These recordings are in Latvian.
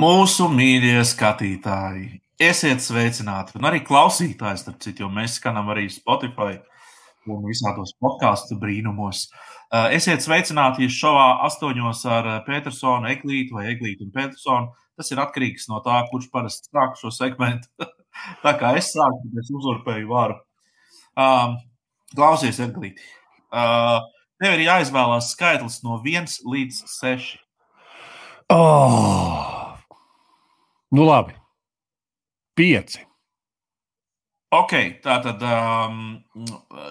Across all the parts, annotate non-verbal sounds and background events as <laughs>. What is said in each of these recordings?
Mūsu mīļie skatītāji, esiet sveicināti, un arī klausītāji, starp citu, jo mēs skanam arī Spotify un visādos podkāstu brīnumos. Uh, esiet sveicināti šovā astoņos ar Petersonu, Eglītu vai Eglītu un Petersonu. Tas ir atkarīgs no tā, kurš parasti sāk šo segmentu. <laughs> tā kā es sāku, tad es uzurpēju varu. Um, klausies, Eglīti. Uh, tev ir jāizvēlās skaitlis no 1 līdz 6. Oh! Nu, labi. Pieci. Ok, tā tad um,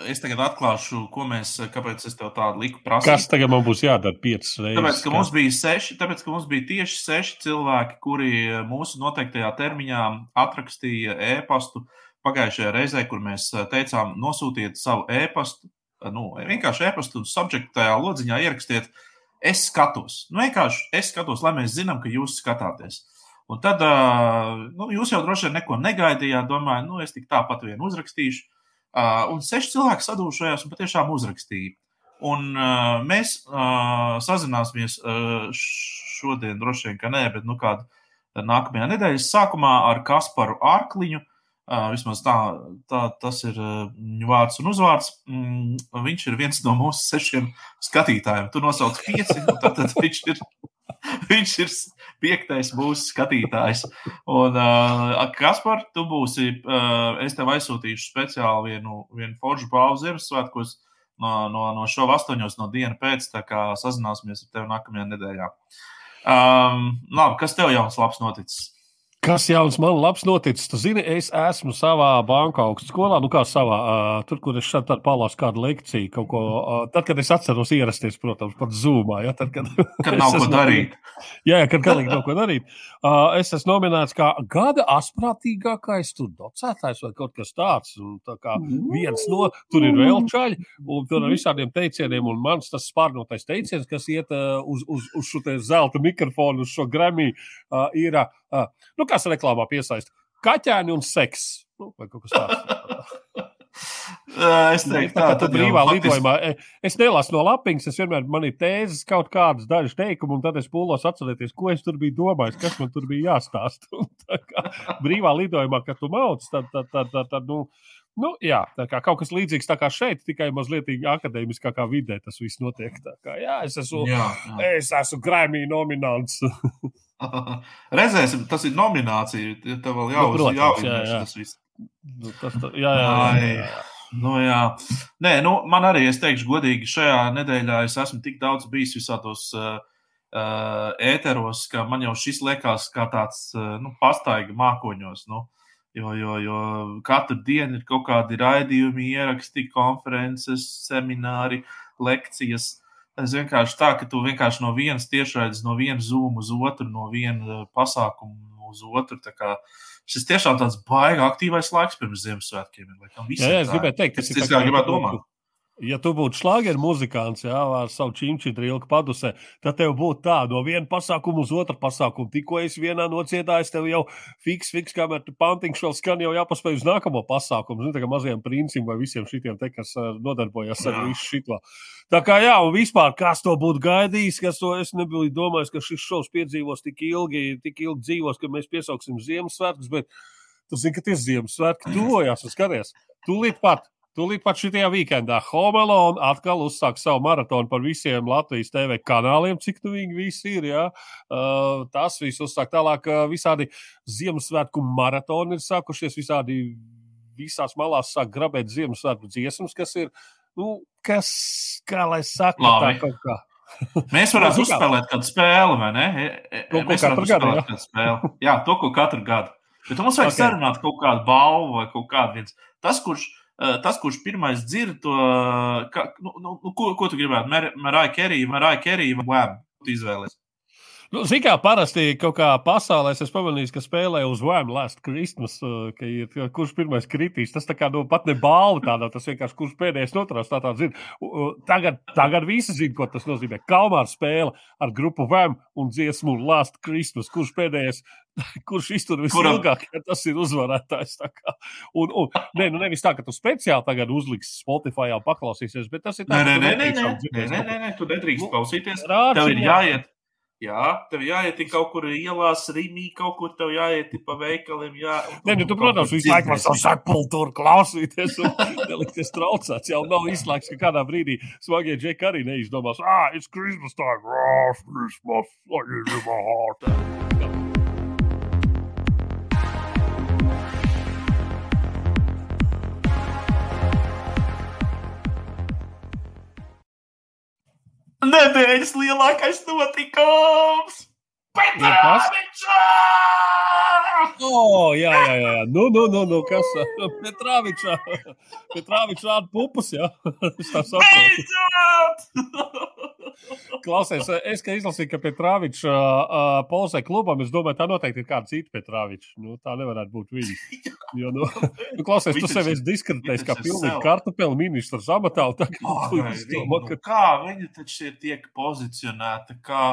es tagad atklāšu, ko mēs, kāpēc es tev tādu liku prasīt. Kas tagad man būs jādara piecas reizes? Tāpēc, ka mums bija seši, tāpēc, ka mums bija tieši seši cilvēki, kuri mūsu noteiktajā termiņā atrakstīja ēpastu pagājušajā reizē, kur mēs teicām, nosūtiet savu ēpastu, nu, vienkārši ēpastu subjektajā lodziņā ierakstiet, es skatos. Nu, vienkārši es skatos, lai mēs zinām, ka jūs skatāties. Un tad nu, jūs jau droši vien neko negaidījāt. Domāju, nu, es tik tāpat vien uzrakstīšu. Un seši cilvēki sadūšojās un patiešām uzrakstīja. Un mēs sazināsimies šodien, droši vien, ka nē, bet nu, kādā nākamajā nedēļas sākumā ar Kasparu Arkliņu. Vismaz tā, tā tas ir viņa vārds un uzvārds. Mm, viņš ir viens no mūsu sešiem skatītājiem. Tu nosauc pieci, un tad viņš ir <laughs> Viņš ir piektais mūsu skatītājs. Un, uh, Kaspar, tu būsi, uh, es tev aizsūtīšu speciāli vienu, vienu foršu pauzi Ziemassvētkos no, no, no šo astoņos no diena pēc, tā kā sazināsimies ar tevi nākamajā nedēļā. Um, labi, kas tev jauns labs noticis? Kas jauns man labs noticis? Tu zini, es esmu savā banka augstskolā, nu kā savā, uh, tur, kur es šeit palāsu kādu lekciju, kaut ko, uh, tad, kad es atceros ierasties, protams, pat zūmā, ja, tad, kad, kad <laughs> nav ko darīt. <laughs> Jā, jā, kad galīgi nav ko darīt. Uh, es esmu nominēts kā gada asprātīgākais tur docētājs vai kaut kas tāds. Un, tā kā viens no, tur ir vēl čaļi, un tur ar visādiem teicieniem, un mans tas spārnotais teiciens, kas iet uh, uz, uz, uz šo te zelta mikrofonu, uz šo gramī, uh, ir, uh, nu, kas reklāmā piesaista? Kaķēni un seks. Nu, vai kaut kas tāds. <laughs> Es teiktu, tā, tā brīvā lidojumā. Es nelasu no lapiņas, es vienmēr man ir tēzes, kaut kādas dažas teikumu, un tad es pūlos atcerēties, ko es tur biju domājis, kas man tur bija jāstāsta. <laughs> brīvā lidojumā, kad tu mauc, tad, tad, tad, tad, tad nu, Nu, jā, tā kā kaut kas līdzīgs kā šeit, tikai mazliet akadēmiskākā vidē tas viss notiek. Kā, jā, es esmu, jā, jā. Es esmu Grammy nominants. <laughs> Redzēsim, tas ir nominācija. Tev vēl jau, nu, protams, jā, jā. tas viss. Nu, tas, tā, jā, jā, jā, jā. Nu, jā. Nē, nu, man arī, es teikšu, godīgi, šajā nedēļā es esmu tik daudz bijis visādos uh, uh, ēteros, ka man jau šis liekas kā tāds uh, nu, pastaiga mākoņos. Nu, jo, jo, jo katru dienu ir kaut kādi raidījumi, ieraksti, konferences, semināri, lekcijas. Es vienkārši tā, ka tu vienkārši no vienas tiešraides, no vienas zūmu uz otru, no viena pasākuma uz otru. Šis tiešām tāds baigā aktīvais laiks pirms Ziemassvētkiem. Jā, jā, es gribēju teikt, tas ir tas, kā gribētu domāt. Ja tu būtu šlāgeru muzikants, jā, ar savu čimči trilku padusē, tad tev būtu tā, no viena pasākuma uz otru pasākumu. Tikko es vienā nocietājos, tev jau fiks, fiks, kamēr tu pantiņš vēl skan, jau jāpaspēj uz nākamo pasākumu. Zini, tā kā mazajiem princim vai visiem šitiem te, kas nodarbojas ar visu šito. Tā kā jā, un vispār, kas to būtu gaidījis, kas to es nebiju domājis, ka šis šovs piedzīvos tik ilgi, tik ilgi dzīvos, ka mēs piesauksim Ziemassvētkus, bet tu zini, ka tie Ziemassvētki tuvojās un skaties. Tūlīt pat Tūlīt pat šajā weekendā Homelona atkal uzsāks savu maratonu par visiem Latvijas TV kanāliem, cik tu viņi visi ir. Ja? Uh, tas viss uzsāk tālāk, uh, visādi Ziemassvētku maratoni ir sākušies, visādi visās malās sāk grabēt Ziemassvētku dziesmas, kas ir, nu, kas, kā lai saka, Labi. tā kaut kā. <laughs> Mēs varētu uzspēlēt kādu spēli, vai ne? E, e, to, varam uzspēlēt kādu spēli. Jā, to, ko katru gadu. Bet mums vajag <laughs> okay. sarunāt kaut kādu balvu vai kaut kādu viens. Tas, kurš tas, kurš pirmais dzird to, ka, nu, nu, nu, ko, ko tu gribētu? Marija Kerija, Marija Kerija vai Web? Izvēlēties. Nu, Zinām, kā parasti kaut kā pasaulē es pamanīju, ka spēlē uz Vēmu Last Christmas, uh, ka ir kurš pirmais kritīs. Tas tā kā nu, pat ne balva tādā, tas vienkārši kurš pēdējais noturās. Tā, tā, zin. tagad, tagad visi zin, ko tas nozīmē. Kalmāra spēle ar grupu Vēmu un dziesmu Last Christmas, kurš pēdējais. <laughs> Kurš iztur vislabāk, ja tas ir uzvarētājs? Un, un, nē, nu nevis tā, ka tu speciāli tagad uzliksi Spotify, paklausīsies, bet tas ir tāds - nē, nē, nē, nē, nē, nē, nē, tu nedrīkst nu, klausīties. Rādi, tev ir jāiet, Jā, tev jāiet kaut kur ielās, rīmī, kaut kur tev jāiet pa veikaliem. Jā, Nē, nu, tu, protams, visu laiku var savu sepultūru klausīties un nelikties traucēts. Jau nav izslēgts, ka kādā brīdī smagie džeki arī neizdomās, ah, it's Christmas time, ah, Christmas, I give you my heart. Nedēļas lielākais notikums! Oh, jā, jā, jā. Nu, nu, nu, nu kas? Petrāvičā. Petrāvičā rāda pupus, jā. Es tā saprotu. Klausies, es, ka izlasīju, ka Petrāvičs uh, posē klubam, es domāju, tā noteikti ir kāda cita Petrāvičs. Nu, tā nevarētu būt viņa. Jo, nu, nu, klausies, tu sevi esi diskreditējis kā pilnīgi kartupeli ministrs amatā. Oh, ka... kā viņa taču ir tiek pozicionēta, kā,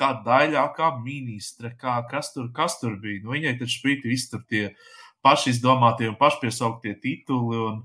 kā daļā, kā ministre, kā, kas, tur, kas tur bija. Nu, viņai taču bija visi tur tie paši izdomātie un pašpiesauktie tituli. Un,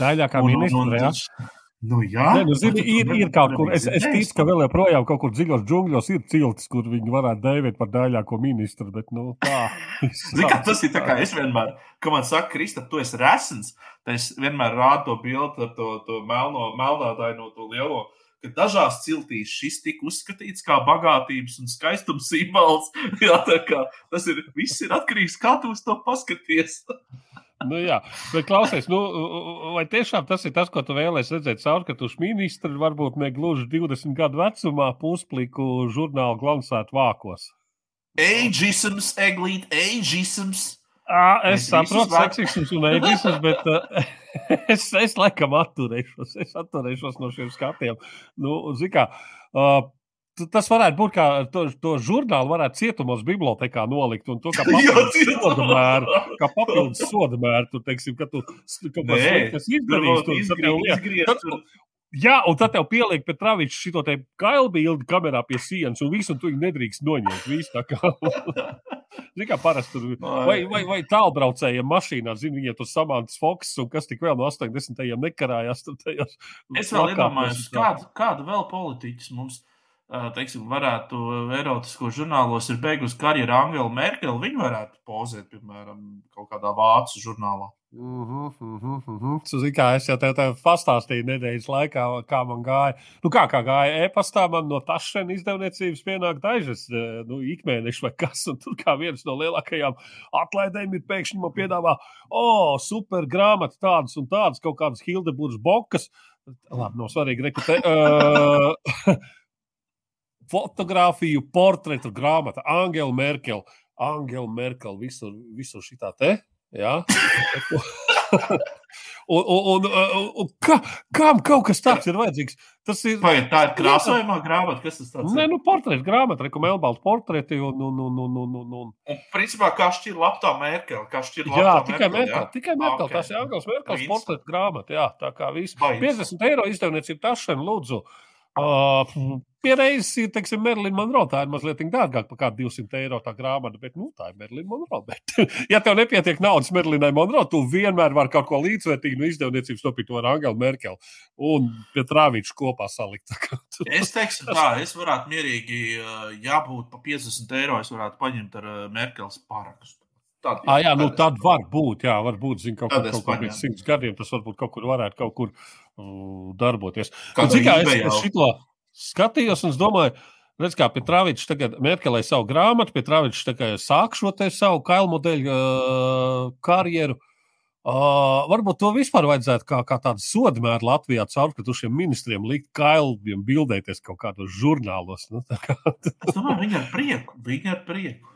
Daļā kā un, un, ministrs. un, taču- Nu, jā, Nē, nu, zini, tu ir, ir kaut kur. Es, es ticu, ka vēl joprojām kaut kur dziļos džungļos ir ciltis, kur viņi varētu dēvēt par daļāko ministru. Bet, nu, tā. <laughs> Zini, kā tas ir tā kā es vienmēr, kad man saka, Krista, tu esi resns, tad es vienmēr rādu to bildi ar to, to melno, melnādaino, to lielo. Ka dažās ciltīs šis tika uzskatīts par bagātības un skaistuma simbols. <laughs> Jā, kā tas ir, viss ir atkarīgs no kā tu uz to paskaties. <laughs> Nu, jā, bet klausies, nu, vai tiešām tas ir tas, ko tu vēlēsies redzēt caur, ka tu ministri varbūt ne gluži 20 gadu vecumā puspliku žurnālu glansētu vākos? Ageisms, eglīt, ageisms. À, es Mēs saprotu, vāc- seksisms un eidisms, <laughs> bet uh, <laughs> es, es laikam atturēšos, es atturēšos no šiem skatiem. Nu, kā, uh, tas varētu būt kā to, to žurnālu varētu cietumos bibliotekā nolikt un to kā <laughs> papildus cietumā. soda mēru, kā papildus soda mēru, tu teiksim, ka tu kaut ko Nē, sliktas izdarīsi. tur, tev liek- Izgriezt, tur. Jā, un tad tev pieliek pie traviņš šo te kailbildi kamerā pie sienas, un visu un tu nedrīkst noņemt. Visu tā kā, <laughs> Zini, kā parasti tur vai, vai, vai tālbraucējiem mašīnā, zini, viņiem tur samantas Fox un kas tik vēl no 80. nekarājās. Tur tajos Es vēl iedomājos, kādu, kādu vēl politiķus mums, teiksim, varētu erotisko žurnālos ir beigusi karjeru Angela Merkel. Viņa varētu pozēt, piemēram, kaut kādā vācu žurnālā. Mhm, mhm, mhm. Tu zini, kā es jau tev, tev pastāstīju nedēļas laikā, kā man gāja. Nu, kā, kā gāja e-pastā, man no tašana izdevniecības pienāk dažas nu, ikmēneši vai kas. Un tur kā viens no lielākajām atlaidēm ir pēkšņi man piedāvā, o, oh, super grāmata, tādas un tādas, kaut kādas Hildeburgas bokas. Labi, nav svarīgi, reku te. Uh, <laughs> fotografiju, portretu grāmata, Angela Merkel. Angela Merkel visur, visur šitā te. Jā. <laughs> un, un, un, un, kā, kam kaut kas tāds ir vajadzīgs? Tas ir. Vai tā ir krāsojumā grāmata? Kas tas tāds Nē, nu, portretu grāmata, reku melnbaltu portreti un, un, un, un, un, un, un. Un, principā, kā šķir laptā Merkel? Kā šķir Jā, laptā tikai Merkel. jā? Tikai Merkel. Ok. Tas ir Angels Merkels Viens. portretu grāmata. Jā, tā kā viss. Vai jums? 50 eiro izdevniecība tašana, lūdzu. Uh, Pierādījis, teiksim, Merlina Monroe. Tā ir mazliet dārgāka par kādu 200 eiro tā grāmata, bet, nu, tā ir Merlina Monroe. Bet, <laughs> ja tev nepietiek naudas Merlinai Monroe, tu vienmēr vari kaut ko līdzvērtīgu no izdevniecības nopirkt ar Angelu Merkeli un pie Trāvīča kopā salikt. Tā kā Es teiktu, tā, es varētu mierīgi, ja būtu pa 50 eiro, es varētu paņemt ar ā, Merkels parakstu. Tad, Ah, jā, nu tad var būt, jā, varbūt, zin, kaut, kaut kur pēc paņemu. simts gadiem tas varbūt kaut kur varētu kaut kur uh, darboties. Kādā Un, zini kā, es, es šito skatījos un domāju, redz, kā Petrāvičs tagad Merkelē savu grāmatu, Petrāvičs tagad sāk šo savu kailmodeļu uh, karjeru. Uh, varbūt to vispār vajadzētu kā, kā tādu sodamēru Latvijā caur, ka tu šiem ministriem likt kailiem bildēties kaut kādos žurnālos. Nu, tā kā, Es domāju, viņi ar prieku. Viņi ar prieku.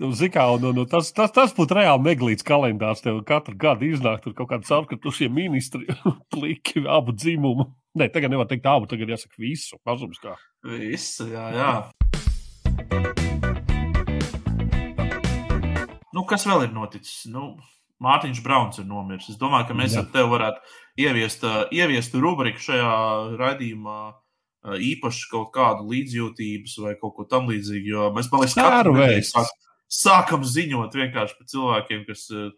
Nu, zini kā, un, un, tas, tas, tas būtu reāli neglīts kalendārs. Tev katru gadu iznāk tur kaut kāda caurkatušie ministri, <laughs> pliki, abu dzimumu. Nē, tagad nevar teikt abu, tagad jāsaka visu. Mazums kā. Visu, jā, jā. Nu, kas vēl ir noticis? Nu, Mārtiņš Brauns ir nomiris. Es domāju, ka mēs Jā. ar tevi varētu ieviest, ieviest rubriku šajā raidījumā. Īpaši kaut kādu līdzjūtības vai kaut ko tamlīdzīgu. Jo mēs, man liekas, katru sāk, sākam ziņot vienkārši par cilvēkiem, kas ā,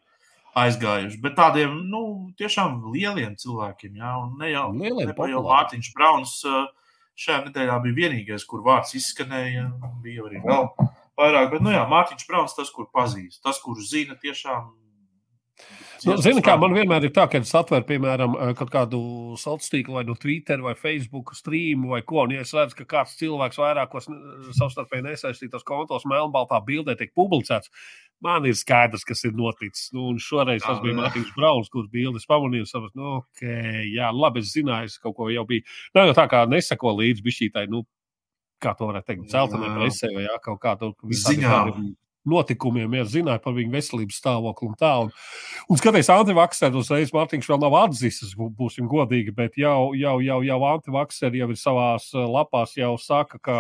aizgājuši. Bet tādiem, nu, tiešām lieliem cilvēkiem, jā, un ne jau populāriem. Mārtiņš Brauns. šajā nedēļā bija vienīgais, kur vārds izskanēja. Bija arī vēl vairāk, bet, nu jā, Mārtiņš Brauns, tas, kur pazīst, tas, kurš zina tiešām Nu, Zini, kā man vienmēr ir tā, ka es atveru, piemēram, kaut kādu sociālo tīklu, vai no Twitter, vai Facebook streamu, vai ko. Un, ja es redzu, ka kāds cilvēks vairākos savstarpēji nesaistītos kontos melnbaltā bildē tiek publicēts, man ir skaidrs, kas ir noticis. Nu, šoreiz tas bija Mārtiņš Brauns, kurš bildes pamanīja. Sapratu, nu, okay, jā, labi, es zināju, es kaut ko jau biju. Nav jau tā kā nesako līdzi bišķītai, nu, kā to varētu teikt, celtenē presē vai jā, kaut kā tādu ziņām notikumiem, ja zināja par viņu veselības stāvokli un tā. Un, un skaties, antivakseri uzreiz Mārtiņš vēl nav atzīstis, būsim godīgi, bet jau, jau, jau, jau antivakseri jau ir savās eh, lapās jau saka, ka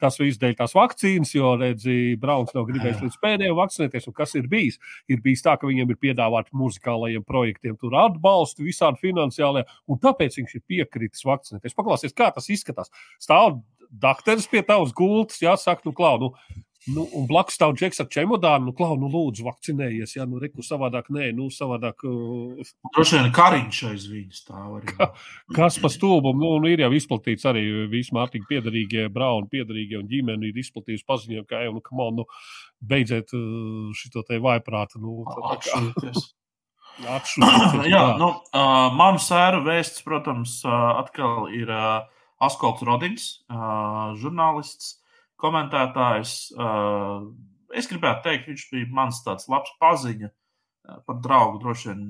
tas viss dēļ tās vakcīnas, jo, redzi, Brauns nav gribējis līdz pēdējiem vakcinēties, un kas ir bijis? Ir bijis tā, ka viņiem ir piedāvāti muzikālajiem projektiem tur atbalstu visādi finansiālajā, un tāpēc viņš ir piekritis vakcinēties. Paklāsies, kā tas izskatās. Stāv dakteris pie tavas gultas, jāsaka, nu, klau, nu, Nu, un blakus stāv džeks ar čemodānu, nu, klau, nu, lūdzu, vakcinējies. Jā, nu, reku savādāk, nē, nu, savādāk. Uh... Droši vien kariņš aiz viņas stāv arī. Ka, kas pa stulbumu, nu, nu, ir jau izplatīts arī visi Mārtiņa piedarīgie, Brauna piedarīgie un ģimene ir izplatījusi paziņojumu, ka, ej, nu, kam on, nu, beidziet uh, šito te vaiprātu. Nu, Atšķirties. <laughs> Atšķirties. Jā, nu, uh, manu sēru vēsts, protams, uh, atkal ir uh, Askolts Rodins, uh, žurnālists komentētājs. Es gribētu teikt, viņš bija mans tāds labs paziņa par draugu. Droši vien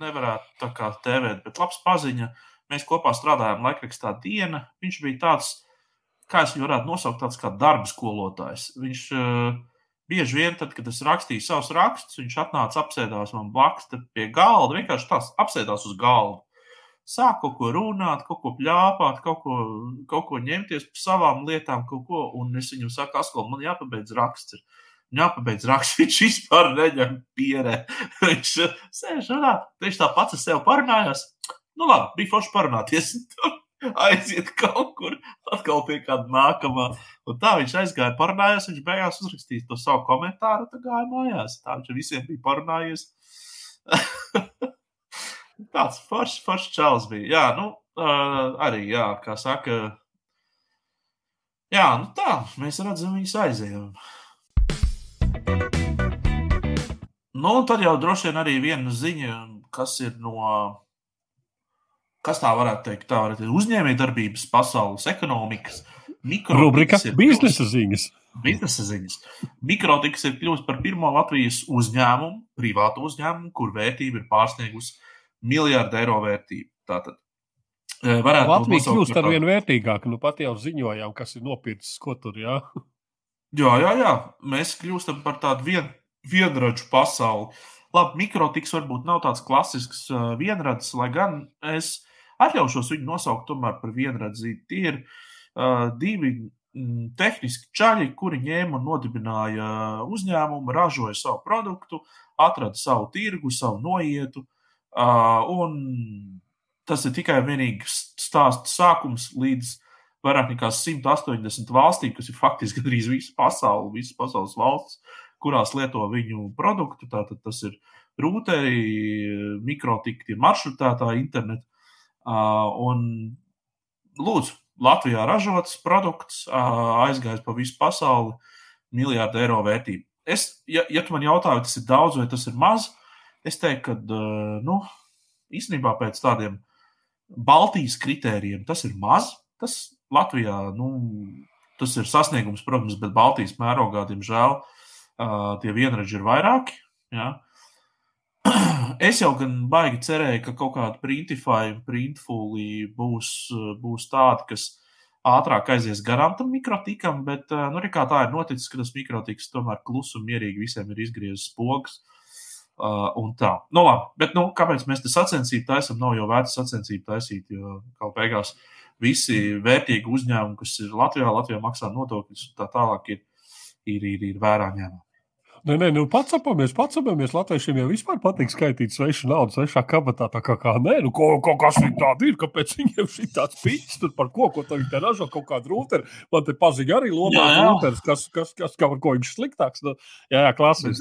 nevarētu tā kā tēvēt, bet labs paziņa. Mēs kopā strādājām laikrakstā diena. Viņš bija tāds, kā es viņu varētu nosaukt, tāds kā darba skolotājs. Viņš bieži vien, tad, kad es rakstīju savus rakstus, viņš atnāca apsēdās man blakus pie galda, vienkārši tās apsēdās uz galda sāk kaut ko runāt, kaut ko plāpāt, kaut ko, kaut ko ņemties par savām lietām, kaut ko. Un es viņam saku, Askol, man jāpabeidz raksts. Jāpabeidz raksts, <laughs> viņš vispār neņem pierē. <laughs> viņš sēž runā, viņš tā pats ar sevi parunājās. Nu labi, bija forši parunāties. <laughs> aiziet kaut kur, atkal pie kāda nākamā. Un tā viņš aizgāja, parunājās, viņš beigās uzrakstīja to savu komentāru, tad gāja mājās. Tā viņš visiem bija parunājies. Tāds foršs, foršs čels bija. Jā, nu, uh, arī, jā, kā saka, jā, nu tā, mēs redzam, viņas aizējām. Nu, un tad jau droši vien arī viena ziņa, kas ir no, kas tā varētu teikt, tā varētu teikt, uzņēmējdarbības pasaules ekonomikas. Rubrika biznesa ziņas. Biznesa ziņas. Mikrotiks ir kļuvis par pirmo Latvijas uzņēmumu, privātu uzņēmumu, kur vērtība ir pārsniegusi miljardu eiro vērtību. Tātad, varētu Latvija kļūst ar vien vērtīgāku. Nu, pat jau ziņojām, kas ir nopircis, ko tur jā. Jā, jā, jā. Mēs kļūstam par tādu vien, vienradžu pasauli. Labi, mikrotiks varbūt nav tāds klasisks uh, vienradzis, lai gan es atļaušos viņu nosaukt tomēr par vienradzību. Tie ir uh, divi mm, tehniski čaļi, kuri ņēma un nodibināja uzņēmumu, ražoja savu produktu, atrada savu tirgu, savu noietu. Uh, Uh, un tas ir tikai vienīgs stāsts sākums līdz vairāk nekā 180 valstīm, kas ir faktiski <laughs> gandrīz visa pasaule, visas pasaules valsts, kurās lieto viņu produktu. Tātad tas ir rūteri, mikrotikti, maršrutētāji, internet. Uh, un lūdzu, Latvijā ražots produkts uh, aizgājis pa visu pasauli, miljārdu eiro vērtību. Es, ja, ja tu man jautā, vai tas ir daudz vai tas ir maz, Es teiktu, ka nu, īstenībā pēc tādiem Baltijas kritērijiem tas ir maz. Tas Latvijā nu, tas ir sasniegums, protams, bet Baltijas mērogā, diemžēl, tie vienreži ir vairāki. Ja? <clears throat> Es jau gan baigi cerēju, ka kaut kāda printify printfulī būs, būs tāda, kas ātrāk aizies garām tam mikrotikam, bet nu, tā ir noticis, ka tas mikrotiks tomēr klusi un mierīgi visiem ir izgriezis pogas. Uh, un tā. Nu, labi, bet nu, kāpēc mēs te sacensību taisām? Nav jau vērts sacensību taisīt, jo kaut beigās visi vērtīgi uzņēmumi, kas ir Latvijā, Latvijā maksā nodokļus un tā tālāk, ir, ir, ir, ir vērā ņemami. Nē, nē, nu pats apgabamies, pats apgabamies. Latviešiem jau vispār patīk skaitīt svešu naudu, svešā kabatā. Tā kā, kā nē, nu, ko, ko, kas viņi tādi ir, kāpēc viņiem šī tāds pīķis tur par ko, ko te ražo, kaut kādu rūteru. Man te pazīk arī lomā rūteris, kas, kas, kas, kā, ko viņš sliktāks. Nu, jā, jā, klasiski.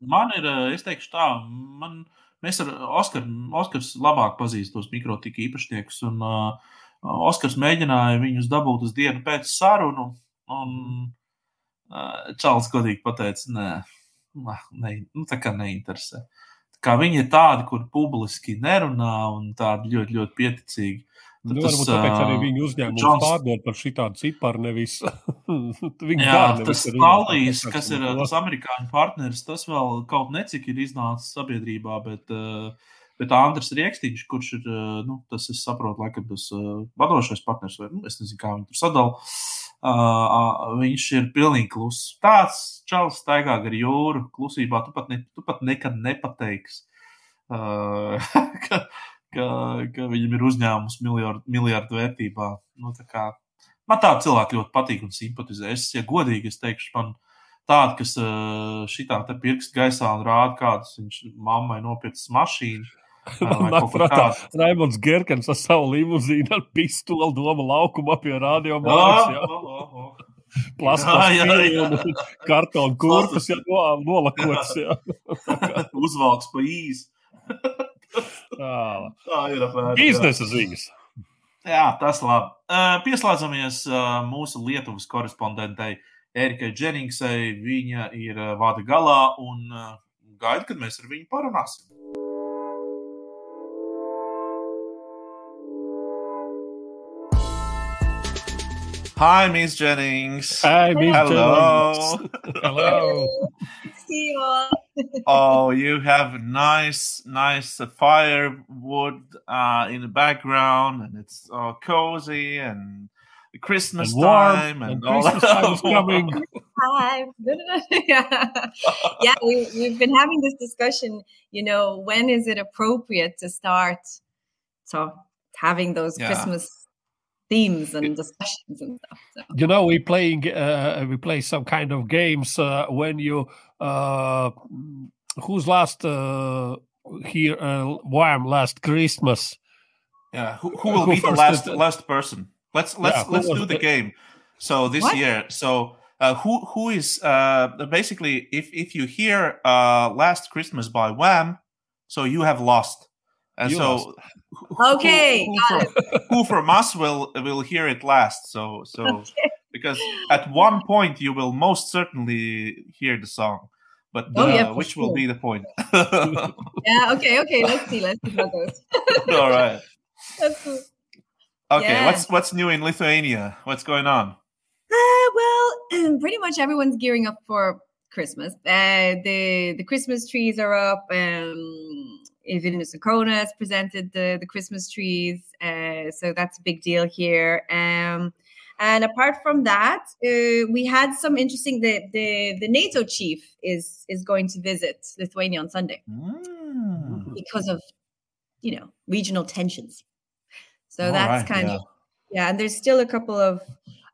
Man ir, eh, es teikšu tā, man, mēs ar Oskaru, Oskars labāk pazīst tos mikrotika īpašniekus, un uh, Oskars mēģināja viņus dabūt uz dienu pēc sarunu, un uh, Čāls godīgi pateica, nē, ne, nu, tā kā neinteresē. Tā kā viņi ir tādi, kur publiski nerunā un tādi ļoti, ļoti pieticīgi. Tad nu, tas, varbūt tāpēc arī viņi uzņēmums Johns... pārdod par šitādu ciparu, nevis <laughs> viņi Jā, dara, tas Palīs, kas ir tas amerikāņu partneris, tas vēl kaut necik ir iznācis sabiedrībā, bet, bet Andris Riekstīņš, kurš ir, nu, tas es saprotu, laikam tas vadošais partners, vai, nu, es nezinu, kā viņi tur sadala, uh, viņš ir pilnīgi kluss. Tāds čals staigā gar jūru, klusībā, tu pat, ne, tu pat nekad nepateiksi. Uh, <laughs> ka, ka, viņam ir uzņēmums miljardu, vērtībā. Nu, tā kā, man tādi cilvēki ļoti patīk un simpatizē. Es, ja godīgi, es teikšu, man tādi, kas šitā te pirkst gaisā un rāda, kādas viņš mammai nopircis mašīnu. <laughs> Nāk prātā, Raimons Gerkens ar savu limuzīnu ar pistoli doma laukumā pie radio mājas. Plasmas kartonu kurpes, ja nolakots. <laughs> Uzvalks pa īsi. Tā ir apmēram. Biznesa ziņas. Jā, tas labi. Pieslēdzamies mūsu Lietuvas korespondentei Erikai Dženingsai. Viņa ir vada galā un gaida, kad mēs ar viņu parunāsim. Hi, Miss Jennings. Hi, Miss Hello. Jennings. Hello. <laughs> See you all. oh, you have nice, nice firewood uh, in the background, and it's uh, cozy and Christmas and warm, time and, and all Christmas that. time is <laughs> coming. Hi. <laughs> yeah, yeah we, we've been having this discussion. You know, when is it appropriate to start so having those Yeah. Christmas themes and discussions and stuff? So. You know, we playing uh, we play some kind of games uh, when you uh, who's last uh, here uh, warm last Christmas. Yeah, who, who will <laughs> Who be the last did- last person? Let's let's Yeah, let's do the it? game. So this What? year, so uh, who who is uh, basically if if you hear uh, "Last Christmas" by Wham, so you have lost, and You so who- who- Okay, who, got from, <laughs> who from us will will hear it last? So so Okay. because at one point you will most certainly hear the song, but Oh, yeah, uh, for which will be the point? <laughs> Yeah. Okay. Okay. Let's see. Let's see how goes. <laughs> All right. That's cool. Okay. Yeah. What's what's new in Lithuania? What's going on? Uh, well, <clears throat> pretty much everyone's gearing up for Christmas. Uh, the the Christmas trees are up. Um, Vilnius Kona has presented the the Christmas trees, uh, so that's a big deal here. Um, and apart from that, uh, we had some interesting. The, the the NATO chief is is going to visit Lithuania on Sunday Mm. because of you know regional tensions. So All that's right, kind yeah. of yeah, and there's still a couple of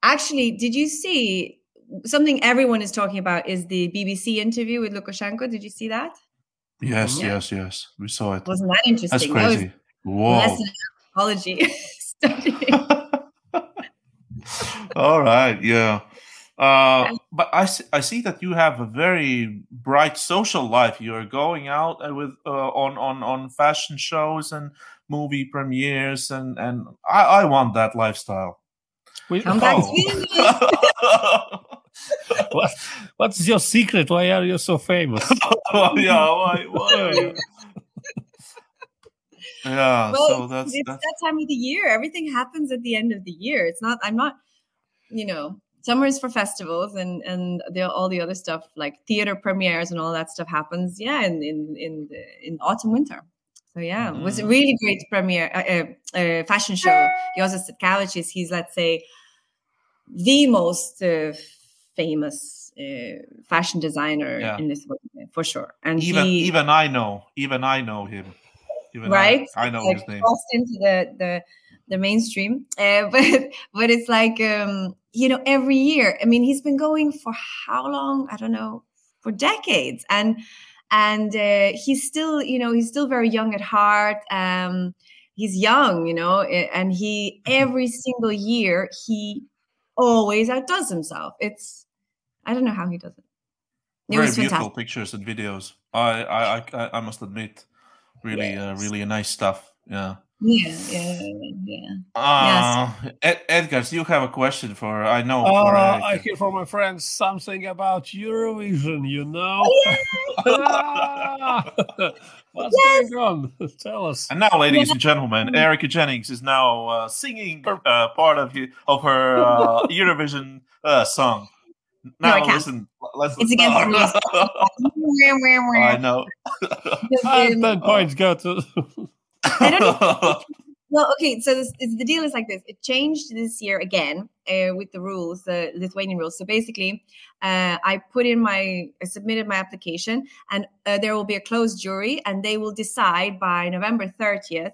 actually, did you see something everyone is talking about is the BBC interview with Lukashenko? Did you see that? Yes, Yeah. yes, yes. We saw it. Wasn't that interesting? That's crazy. less Whoa. than apology. studying. All right, yeah. Uh, but I see, I see that you have a very bright social life. You are going out uh, with uh, on on on fashion shows and movie premieres, and and I, I want that lifestyle. We- Come back Oh. to Vilnius. <laughs> <laughs> what, what's your secret? Why are you so famous? <laughs> yeah, why, why? yeah, well, so that's, it's that's that time of the year. Everything happens at the end of the year. It's not. I'm not. You know, summer is for festivals, and and the, all the other stuff like theater premieres and all that stuff happens. Yeah, in in in the, in autumn winter. So yeah, it was a Mm. really great premiere uh, uh, uh, fashion show. Josef Sitkavichis, he's let's say the most uh, famous uh, fashion designer Yeah. in Lithuania for sure. And even he, even I know, even I know him. Even I- right? I, know like his name. crossed into the the the mainstream. Uh, <laughs> but but it's like um, you know every year. I mean, he's been going for how long? I don't know, for decades, and and uh, he's still you know he's still very young at heart. Um, he's young, you know, and he every single year he always outdoes himself. It's I don't know how he does it. It Very was beautiful fantastic. pictures and videos. I I I, I- I must admit, really uh, really nice stuff. Yeah. Yeah, yeah, yeah. Uh, Ed- Edgars, you have a question for I know. for Uh, Eric. I hear from my friends something about Eurovision, you know? <laughs> What's Yes. going on? <laughs> Tell us. And now, ladies and gentlemen, Erica Jennings is now uh, singing uh, part of of her uh, <laughs> Eurovision uh, song. No, I Now, can't. listen. Let's, It's against the rules. I know. <laughs> And 10 points go to. <laughs> I don't <laughs> Well, okay. So this, it's, the deal is like this. It changed this year again uh, with the rules, the Lithuanian rules. So basically, uh, I put in my, I submitted my application, and uh, there will be a closed jury, and they will decide by November thirtieth.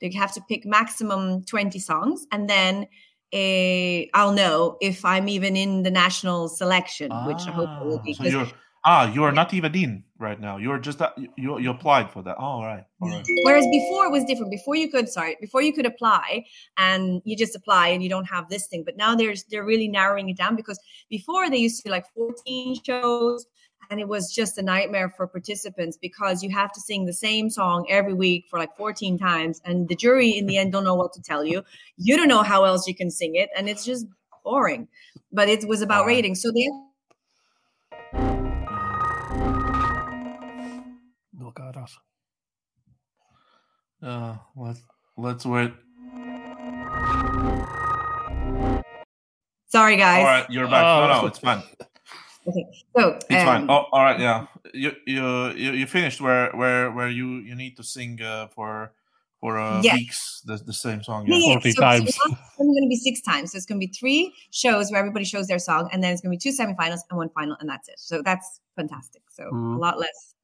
They have to pick maximum twenty songs, and then uh, I'll know if I'm even in the national selection, which I hope will be. Ah, you're ah, you are not even in right now. You're just uh, you you applied for that. Oh, all right, all right. Whereas before it was different. Before you could, sorry, before you could apply and you just apply and you don't have this thing. But now there's they're really narrowing it down because before they used to be like 14 shows and it was just a nightmare for participants because you have to sing the same song every week for like 14 times and the jury in the end don't know what to tell you. You don't know how else you can sing it and it's just boring. But it was about Alright. ratings. So they No caras. Uh, let's let's wait. sorry guys. All right, you're back. No, Oh. no, it's fine. Okay. So It's fine. um, Oh, all right. Yeah, you you you, you finished where where where you you need to sing uh, for for uh, Yeah. weeks the the same song. Yeah, Yeah. yeah. 40 so, times. So it's going to be six times. So it's going to be three shows where everybody shows their song, and then it's going to be two semifinals and one final, and that's it. So that's fantastic. So Mhm. a lot less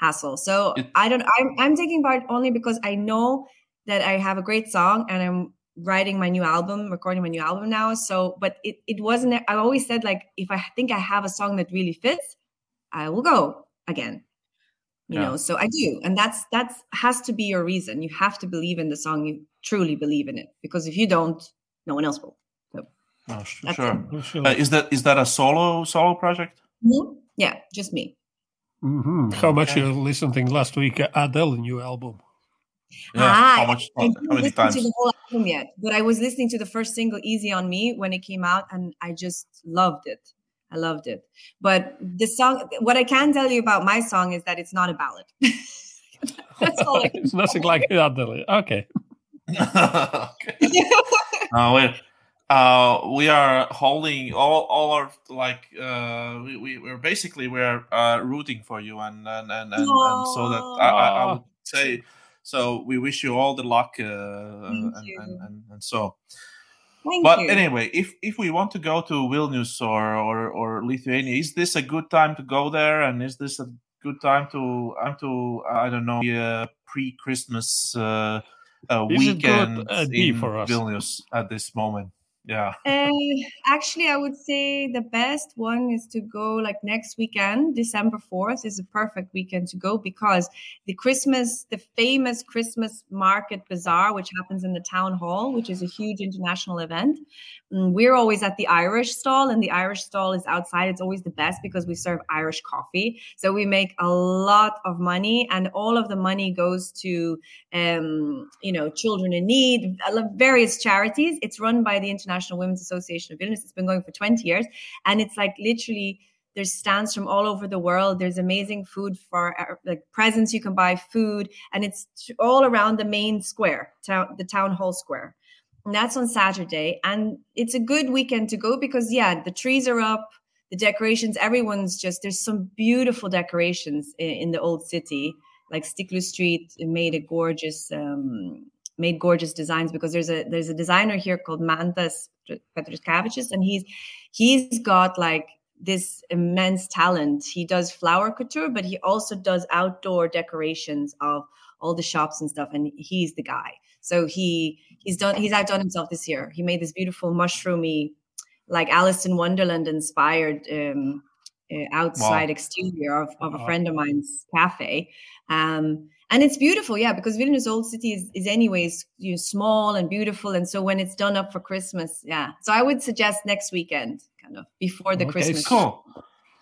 hassle. So It- I don't. I'm I'm taking part only because I know that I have a great song, and I'm writing my new album, recording my new album now. So, but it it wasn't. I always said like if I think I have a song that really fits, I will go again you Yeah. know so i do and that's that's has to be your reason you have to believe in the song you truly believe in it because if you don't no one else will Oh, sh- sure. Sure. Uh, is that is that a solo solo project? Mhm. yeah just me Mhm. How much Okay. you listening last week? uh, Adele new album. Yeah. Ah, how much? I How, didn't many listen times? to the whole album yet but i was listening to the first single easy on me when it came out and i just loved it i loved it but the song what i can tell you about my song is that it's not a ballad <laughs> that's all <laughs> it's nothing like Adele. Okay. okay. <laughs> Uh, we uh, we are holding all all our like uh, we, we we're basically we're uh, rooting for you and and and, and, and so that I, I, I would say so we wish you all the luck uh, and, and, and and so Thank but you. anyway if if we want to go to Vilnius or, or or Lithuania is this a good time to go there and is this a good time to I'm to I don't know uh, pre Christmas uh, uh, Is it good, weekend uh, in for us? Vilnius at this moment yeah <laughs> Uh, actually, I would say the best one is to go like next weekend. December 4th is a perfect weekend to go because the Christmas, the famous Christmas market bazaar, which happens in the town hall, which is a huge international event. mm, We're always at the Irish stall, and the Irish stall is outside. It's always the best because we serve Irish coffee. So we make a lot of money, and all of the money goes to um, you know, children in need, various charities. It's run by the International Women's Association of Vilnius. It's been going for 20 years. And it's like literally there's stands from all over the world. There's amazing food for uh, like presents you can buy, food, and it's all around the main square, town, the town hall square. And that's on Saturday. And it's a good weekend to go because, yeah, the trees are up, the decorations, everyone's just, there's some beautiful decorations in, in the old city like Stiklu Street made a gorgeous um, made gorgeous designs because there's a there's a designer here called Mantas Petriskavicius and he's he's got like this immense talent. He does flower couture, but he also does outdoor decorations of all the shops and stuff. And he's the guy. So he he's done he's outdone himself this year. He made this beautiful mushroomy, like Alice in Wonderland inspired um, uh, outside exterior of, of a Wow. friend of mine's cafe. Um, and it's beautiful, yeah, because Vilnius Old City is, is anyways you know, small and beautiful. And so when it's done up for Christmas, yeah. So I would suggest next weekend, kind of before the Okay, Christmas. cool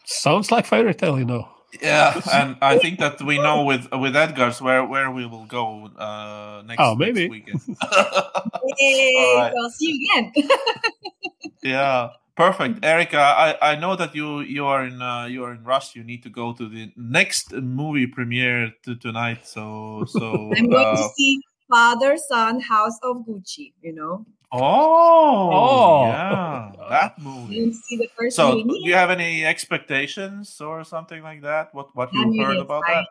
Sounds like fairy tale, you know. Yeah, and I think that we know with with Edgar's where where we will go uh, next, Oh, maybe. next weekend. <laughs> Yay, All right. I'll see you again. <laughs> yeah, perfect, Erica. I, I know that you you are in uh, you are in rush. You need to go to the next movie premiere to, tonight. So so. <laughs> I'm going to uh, see Father Son House of Gucci. You know, oh, Oh. yeah, that movie. going see the first So, movie. do you have any expectations or something like that? What what I'm you heard really about that?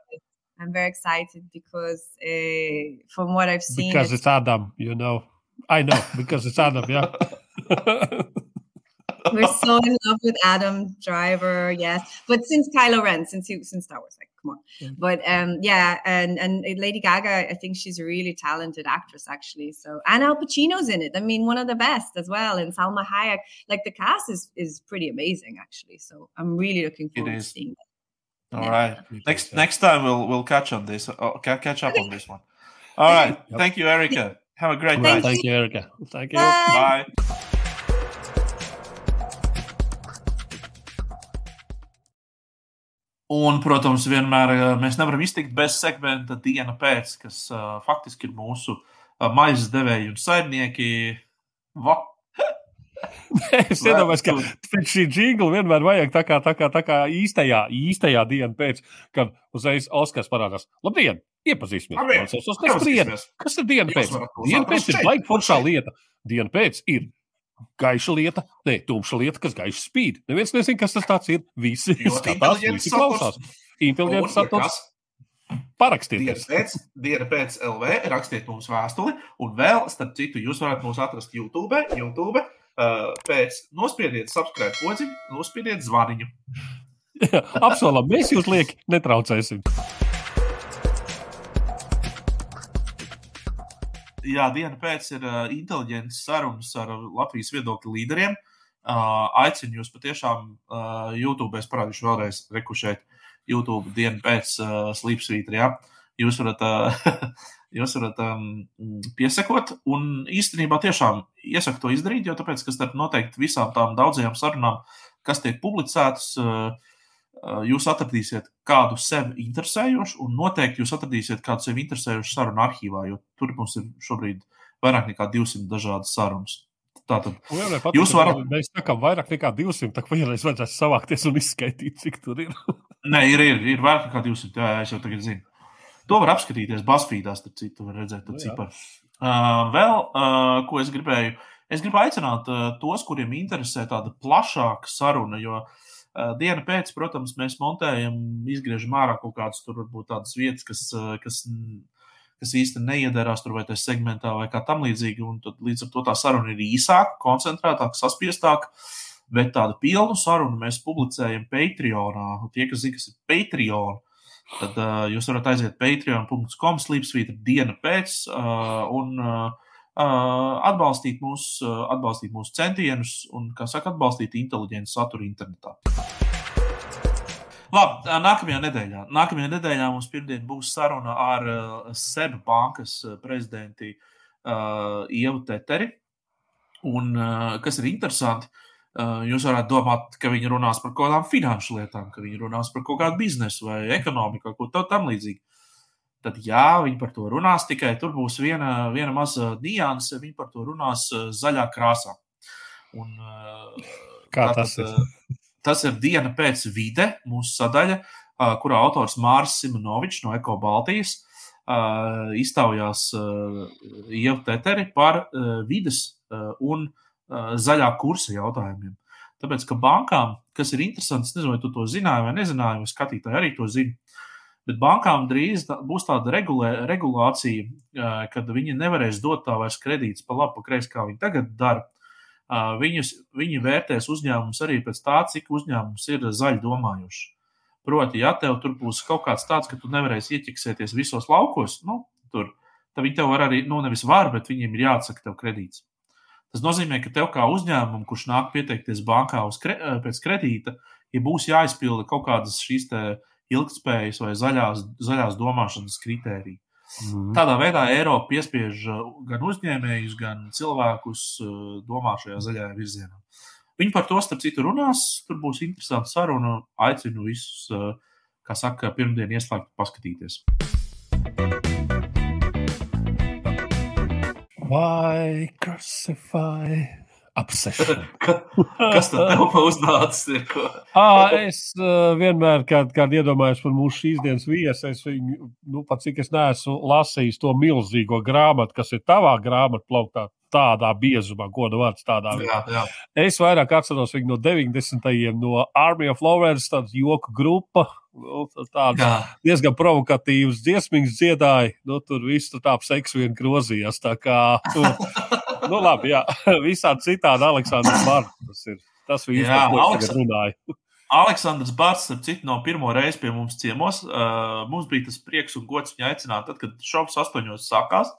I'm very excited because uh, from what I've seen, because it's- it's Adam, you know. I know because it's Adam. Yeah. <laughs> <laughs> we're so in love with Adam Driver, yes. But since Kylo Ren, since he, since Star Wars, like come on. Mm. But um, yeah, and and Lady Gaga, I think she's a really talented actress, actually. So and Al Pacino's in it. I mean, one of the best as well. And Salma Hayek, like the cast is is pretty amazing, actually. So I'm really looking forward to seeing that. All Yeah. right. Next next time we'll we'll catch on this. Ca- catch up on this one. All right. Yep. Thank you, Erica. Have a great Well, night. thank you, Erica. Thank you. Bye. Bye. Un, protams, vienmēr eh, mēs nevaram iztikt bez segmenta diena pēc, kas uh, faktiski ir mūsu uh, maizes devēji un saimnieki. Va, <laughs> Es iedomājos, ka pēc šī jingla vienmēr vajag tā kā, tā kā, tā kā īstajā, īstajā dienā pēc, kad uzreiz Oskars parādās. Labdien! Iepazīsimies! Kas ir diena pēc? Diena pēc ir baigta foršā lieta. Diena pēc ir gaiša lieta, ne tumša lieta, kas gaiši spīd. Neviens nezina, kas tas ir. Visi skatās, visi klausās. Inteliģents saturs. Parakstieties! pēc, diena pēc LV, rakstiet mums vēstuli, un vēl, starp citu, jūs varat mūs atrast YouTube. YouTube uh, pēc nospiediet subscribe podziņu, nospiediet zvaniņu. <laughs> Apsolam, mēs jūs lieki netraucēsim. Jā, diena pēc ir uh, inteliģents sarunas ar Latvijas viedokļu līderiem. Uh, aicinu jūs patiešām uh, YouTube, es parādīšu vēlreiz, rekušēt YouTube dienu pēc uh, slīpsvītra. Ja? Jūs varat, uh, <laughs> jūs varat um, piesakot, un īstenībā tiešām iesaku to izdarīt, jo tāpēc, ka starp noteikti visām tām daudzajām sarunām, kas tiek publicētas, uh, jūs atradīsiet kādu sevi interesējošu, un noteikti jūs atradīsiet kādu sevi interesējošu sarunu arhīvā, jo tur mums ir šobrīd vairāk nekā 200 dažādas sarunas. Tātad, Jūs Jūs varat-. Mēs sakām, vairāk nekā 200. Tā kā vienreiz vajadzēs savākties un izskaidrot, cik tur ir. <laughs> nē, ir, ir, ir vairāk nekā 200, jā, jā, es jau tagad zinu. To var apskatīties Basfīdā, starp citu, var redzēt to Nu jā. ciparu. Uh, vēl, uh, ko es gribēju, es gribu aicināt uh, tos, kuriem interesē tāda plašāka saruna, jo uh, diena pēc, protams, mēs montējam, izgriežam ārā kaut kādas tur varbūt tādas vietas, kas, kas, kas īsti neiedarās tur vai tajā segmentā vai kā tam līdzīgi, un tad līdz ar to tā saruna ir īsāka, koncentrētāka, saspiestāka. Bet tādu pilnu sarunu mēs publicējam Patreonā. Tie, kas zina, kas ir Patreon, tad uh, jūs varat aiziet patreon.com, slīpsvītra diena pēc uh, un uh, atbalstīt, mūs, uh, atbalstīt mūsu centienus un, kā saka, atbalstīt inteliģentu saturu internetā. Labi, nākamajā nedēļā. Nākamajā nedēļā mums pirmdien būs saruna ar SEB bankas prezidenti uh, Ievu Teteri. Un, uh, kas ir interesanti, uh, jūs varētu domāt, ka viņi runās par kaut kādām finanšu lietām, ka viņi runās par kaut kādu biznesu vai ekonomiku, kaut ko tam līdzīgu. Tad, jā, viņi par to runās, tikai tur būs viena, viena maza nianse. Viņi par to runās uh, zaļā krāsā. Un, uh, Kā tas ir? uh, <laughs> Tas ir diena pēc vide, mūsu sadaļa, kurā autors Mārcis Simonovičs no Eko Baltijas iztaujās Ievu Teteri par vides un zaļā kursa jautājumiem. Tāpēc, ka bankām, kas ir interesants, nezinu, vai tu to zināji vai nezināji, vai skatītāji arī to zina, bet bankām drīz būs tāda regulē, regulācija, kad viņi nevarēs dot tā vairs kredītus pa labi, pa kreisi, kā viņi tagad dara. Viņus, viņi vērtēs uzņēmumus arī pēc tā, cik uzņēmums ir zaļi domājuši. Proti, ja tev tur būs kaut kāds tāds, ka tu nevarēsi ieķeksēties visos laukos, nu, tur, tad viņi tev var arī, nu, nevis var, bet viņiem ir jāatsaka tev kredīts. Tas nozīmē, ka tev kā uzņēmumam, kurš nāk pieteikties bankā kre, pēc kredīta, ja būs jāizpilda kaut kādas šīs te ilgspējas vai zaļās, zaļās domāšanas kritērija. Mhm. Tādā veidā Eiropa piespiež uh, gan uzņēmējus, gan cilvēkus uh, domāt šajā zaļajā virzienā. Viņi par to, starp citu, runās. Tur būs interesanti saruna. Aicinu visus, uh, kā saka, pirmdien ieslēgt paskatīties. Why crucify? Obsession. <laughs> Kas tad tev uznācis? À, es uh, vienmēr, kad, kad iedomājos par mūsu šīs dienas viesu, es viņu, nu, pat cik es neesmu lasījis to milzīgo grāmatu, kas ir tavā grāmatplauktā, tādā biezumā, godu vārds tādā jā, jā. Es vairāk atceros viņu no 90. gadiem, no Army of Flowers, tāda joku grupa. Nu, tāds Jā. diezgan provokatīvs dziesmīgs dziedāja. Nu, tur viss tur tā seks vien grozījās. Tā kā, tu, <laughs> nu, labi, jā, <laughs> visādi citādi Aleksandrs Bārts. Tas ir tas Jā, par ko tagad runāju. Aleksandrs Bārts, starp citu, no pirmo reizi pie mums ciemos. Uh, mums bija tas prieks un gods viņu aicināt, tad, kad šovs astoņos sākās.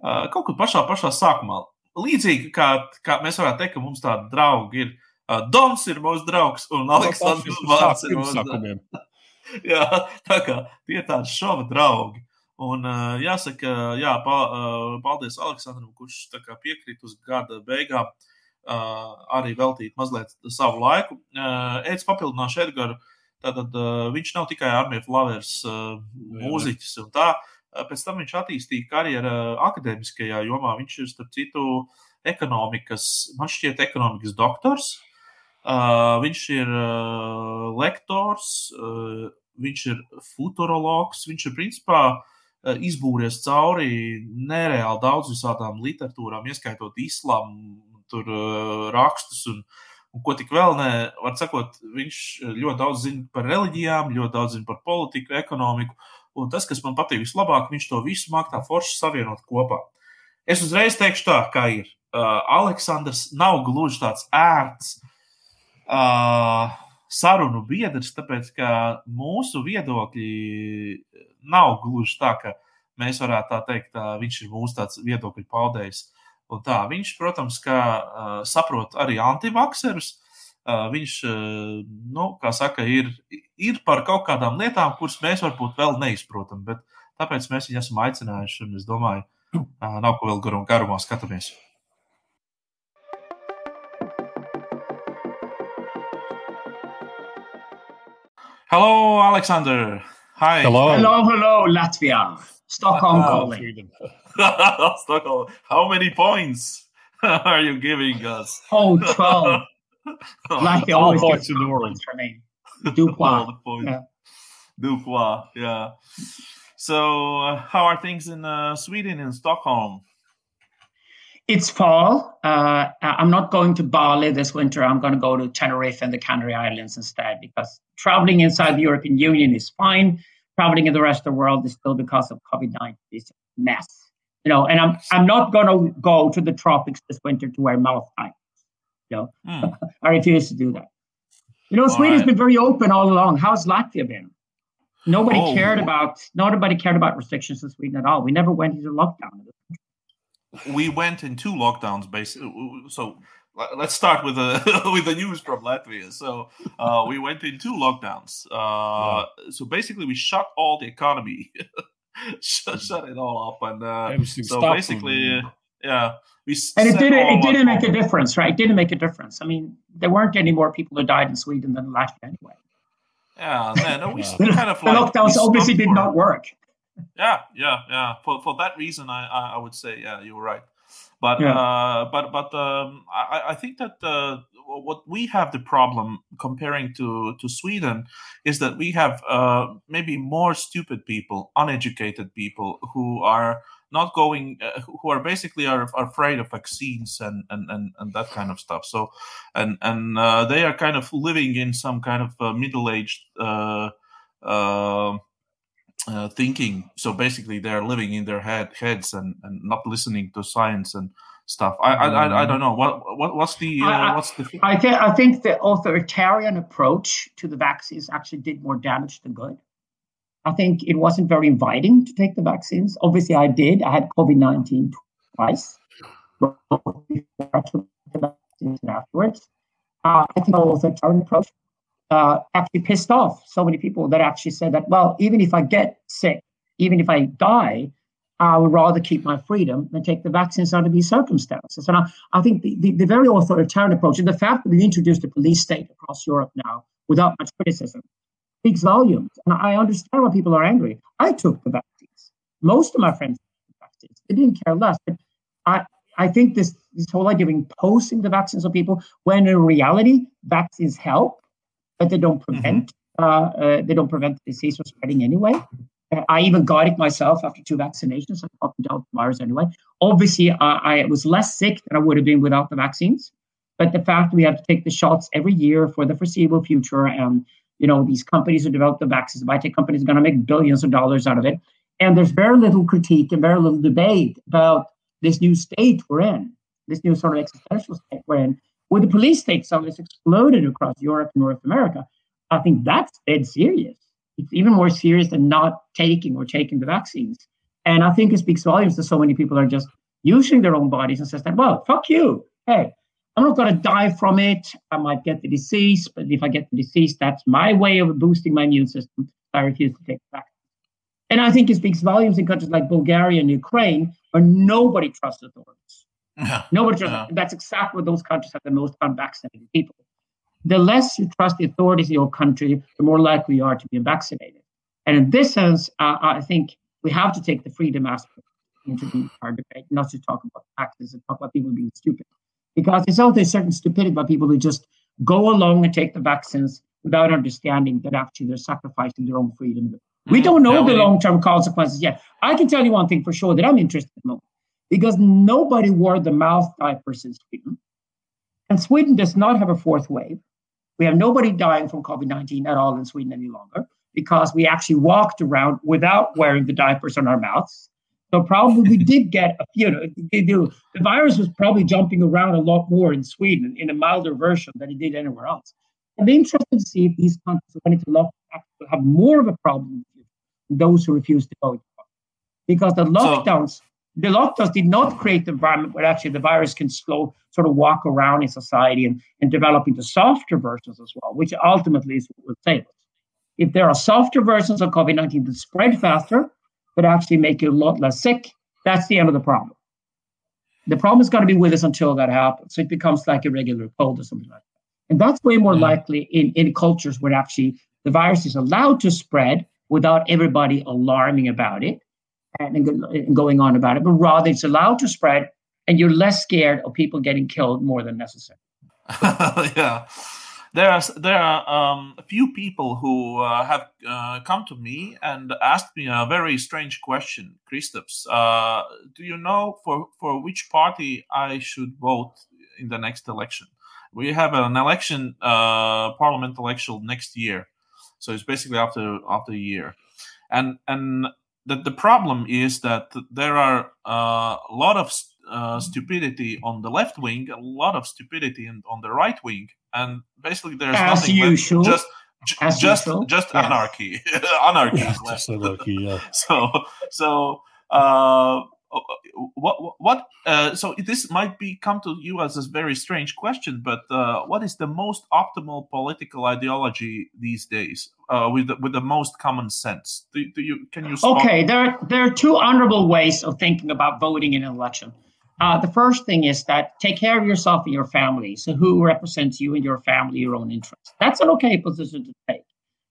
Uh, kaut kur pašā, pašā sākumā. Līdzīgi kā, kā mēs varētu teikt, ka mums tādi draugi ir. Uh, Dons ir mūsu draugs, un Aleksandrs Bārts ir mūsu draugs. <laughs> Jā, tā kā tie ir tādi šova draugi. Un uh, jāsaka, jā, pa, uh, paldies Aleksandram, kurš piekrīt uz gada beigām uh, arī veltīt mazliet savu laiku. Uh, Eds papildināšu Edgars. Tātad uh, viņš nav tikai armijas flavors uh, mūziķis un tā. Uh, Pēc tam viņš attīstīja karjeru akadēmiskajā jomā. Viņš ir, starp citu, ekonomikas, man šķiet, ekonomikas doktors. Uh, viņš ir uh, lektors, uh, viņš ir futurologs, viņš ir principā uh, izbūries cauri nereāli daudz visādām literatūrām, ieskaitot islāmu, tur uh, rakstus un, un ko tik vēl ne. Var sakot, viņš ļoti daudz zina par reliģijām, ļoti daudz zina par politiku, ekonomiku. Un tas, kas man patīk vislabāk, viņš to visu mākslā forši savienot kopā. Es uzreiz teikšu tā, kā ir. Uh, Aleksandrs nav gluži tāds ērts uh, sarunu biedrs, tāpēc ka mūsu viedokļi nav gluži tā, ka mēs varētu tā teikt, tā, viņš ir mūsu tāds viedokļu paudējs. Un tā, viņš, protams, ka, uh, saprot arī antivakserus. Uh, viņš, uh, nu, kā saka, ir, ir par kaut kādām lietām, kuras mēs varbūt vēl neizprotam, bet tāpēc mēs viņu esam aicinājuši. Un es domāju, uh, nav ko vēl garum, garumā skatāmies. Hello, Alexander. Hi. Hello. Hello, hello, Latvia. Stockholm calling. <laughs> Stockholm. How many points <laughs> are you giving us? Oh, 12. <laughs> like they All always points get in the 12 world. points for me. All Dupois. the points. Yeah. Dupois, yeah. So, uh, how are things in uh, Sweden, in Stockholm? It's fall. Uh, I'm not going to Bali this winter. I'm going to go to Tenerife and the Canary Islands instead because traveling inside the European Union is fine. Traveling in the rest of the world is still because of COVID 19 is a mess. You know, and I'm I'm not going to go to the tropics this winter to wear mouth ties. You know, Hmm. <laughs> I refuse to do that. You know, All Sweden's right. been very open all along. How's Latvia been? Nobody Oh. cared about nobody cared about restrictions in Sweden at all. We never went into lockdown. We went in two lockdowns, basically. So, let's start with the <laughs> with the news from Latvia. So, uh, we went in two lockdowns. Uh, So basically, we shut all the economy, <laughs> shut, shut it all up, and uh, so basically, and- uh, yeah, we And it didn't it didn't our- make a difference, right? It didn't make a difference. I mean, there weren't any more people who died in Sweden than Latvia anyway. Yeah, man, no, we <laughs> Yeah. we kind of The lockdowns obviously did not work. Yeah, yeah, yeah. For for that reason, I I, I would say yeah, you were right. But Yeah. uh, but but um, I I think that uh, what we have the problem comparing to to Sweden is that we have uh, maybe more stupid people, uneducated people who are not going uh, who are basically are, are afraid of vaccines and, and and and that kind of stuff so and and uh, they are kind of living in some kind of uh, middle-aged uh, thinking. So basically, they're living in their head heads and, and not listening to science and stuff. I I, I, I don't know what what what's the uh, what's the I think I think the authoritarian approach to the vaccines actually did more damage than good. I think it wasn't very inviting to take the vaccines. Obviously, I did. I had COVID nineteen twice. Both before I took the vaccines and afterwards. Uh, I think the authoritarian approach uh, actually pissed off so many people that actually said that, well, even if I get sick, even if I die, I would rather keep my freedom than take the vaccines under these circumstances. And I, I think the, the, the very authoritarian approach and the fact that we introduced a police state across Europe now without much criticism speaks volumes. And I understand why people are angry. I took the vaccines. Most of my friends took the vaccines. They didn't care less. But I, I think this, this whole idea of imposing the vaccines on people, when in reality, vaccines help, but they don't prevent. Mm-hmm. Uh, uh, they don't prevent the disease from spreading anyway. Uh, I even got it myself after two vaccinations. I got the Delta virus anyway. Obviously, I was less sick than I would have been without the vaccines. But the fact we have to take the shots every year for the foreseeable future, and you know these companies who develop the vaccines, the biotech companies, are going to make billions of dollars out of it. And there's very little critique and very little debate about this new state we're in, this new sort of existential state we're in, where the police state suddenly exploded across Europe and North America. I think that's dead serious. It's even more serious than not taking or taking the vaccines. And I think it speaks volumes that so many people are just using their own bodies and says that, well, fuck you. Hey, I'm not going to die from it. I might get the disease, but if I get the disease, that's my way of boosting my immune system. I refuse to take the vaccine. And I think it speaks volumes in countries like Bulgaria and Ukraine, where nobody trusts authorities. Yeah. Nobody trusts. Yeah. That's exactly what those countries have the most unvaccinated people the less you trust the authorities in your country, the more likely you are to be vaccinated. And in this sense, uh, I think we have to take the freedom aspect into the our debate, not to talk about taxes and talk about people being stupid. Because there's also a certain stupidity about people who just go along and take the vaccines without understanding that actually they're sacrificing their own freedom. We mm, don't know the long term consequences yet. I can tell you one thing for sure that I'm interested in because nobody wore the mouth diapers in Sweden. And Sweden does not have a fourth wave. We have nobody dying from COVID 19 at all in Sweden any longer because we actually walked around without wearing the diapers on our mouths. So probably we <laughs> did get a you know the virus was probably jumping around a lot more in Sweden in a milder version than it did anywhere else. I'd be interested to see if these countries who went into lockdown will have more of a problem than those who refuse to go because the lockdowns so, the lockdowns did not create the environment where actually the virus can slow sort of walk around in society and, and develop into softer versions as well, which ultimately is what will save us. If there are softer versions of COVID 19 that spread faster, but actually make you a lot less sick, that's the end of the problem. The problem is going to be with us until that happens. So it becomes like a regular cold or something like that. And that's way more likely in, in cultures where actually the virus is allowed to spread without everybody alarming about it and, going on about it, but rather it's allowed to spread and you're less scared of people getting killed more than necessary. <laughs> yeah. There are there are um, a few people who uh, have uh, come to me and asked me a very strange question, Kristaps. Uh, do you know for for which party I should vote in the next election? We have an election, uh, parliament election next year, so it's basically after after a year, and and the, the problem is that there are uh, a lot of uh, stupidity on the left wing, a lot of stupidity in, on the right wing, and basically there's As nothing usual. just As just usual. just yes. anarchy, <laughs> anarchy yeah, <laughs> left. Anarchy, yeah. <laughs> so so uh, what what uh, so this might be come to you as a very strange question but uh, what is the most optimal political ideology these days uh, with the, with the most common sense? Do, do you can you okay there are, there are two honorable ways of thinking about voting in an election. Uh, the first thing is that take care of yourself and your family. So who represents you and your family your own interests? That's an okay position to take.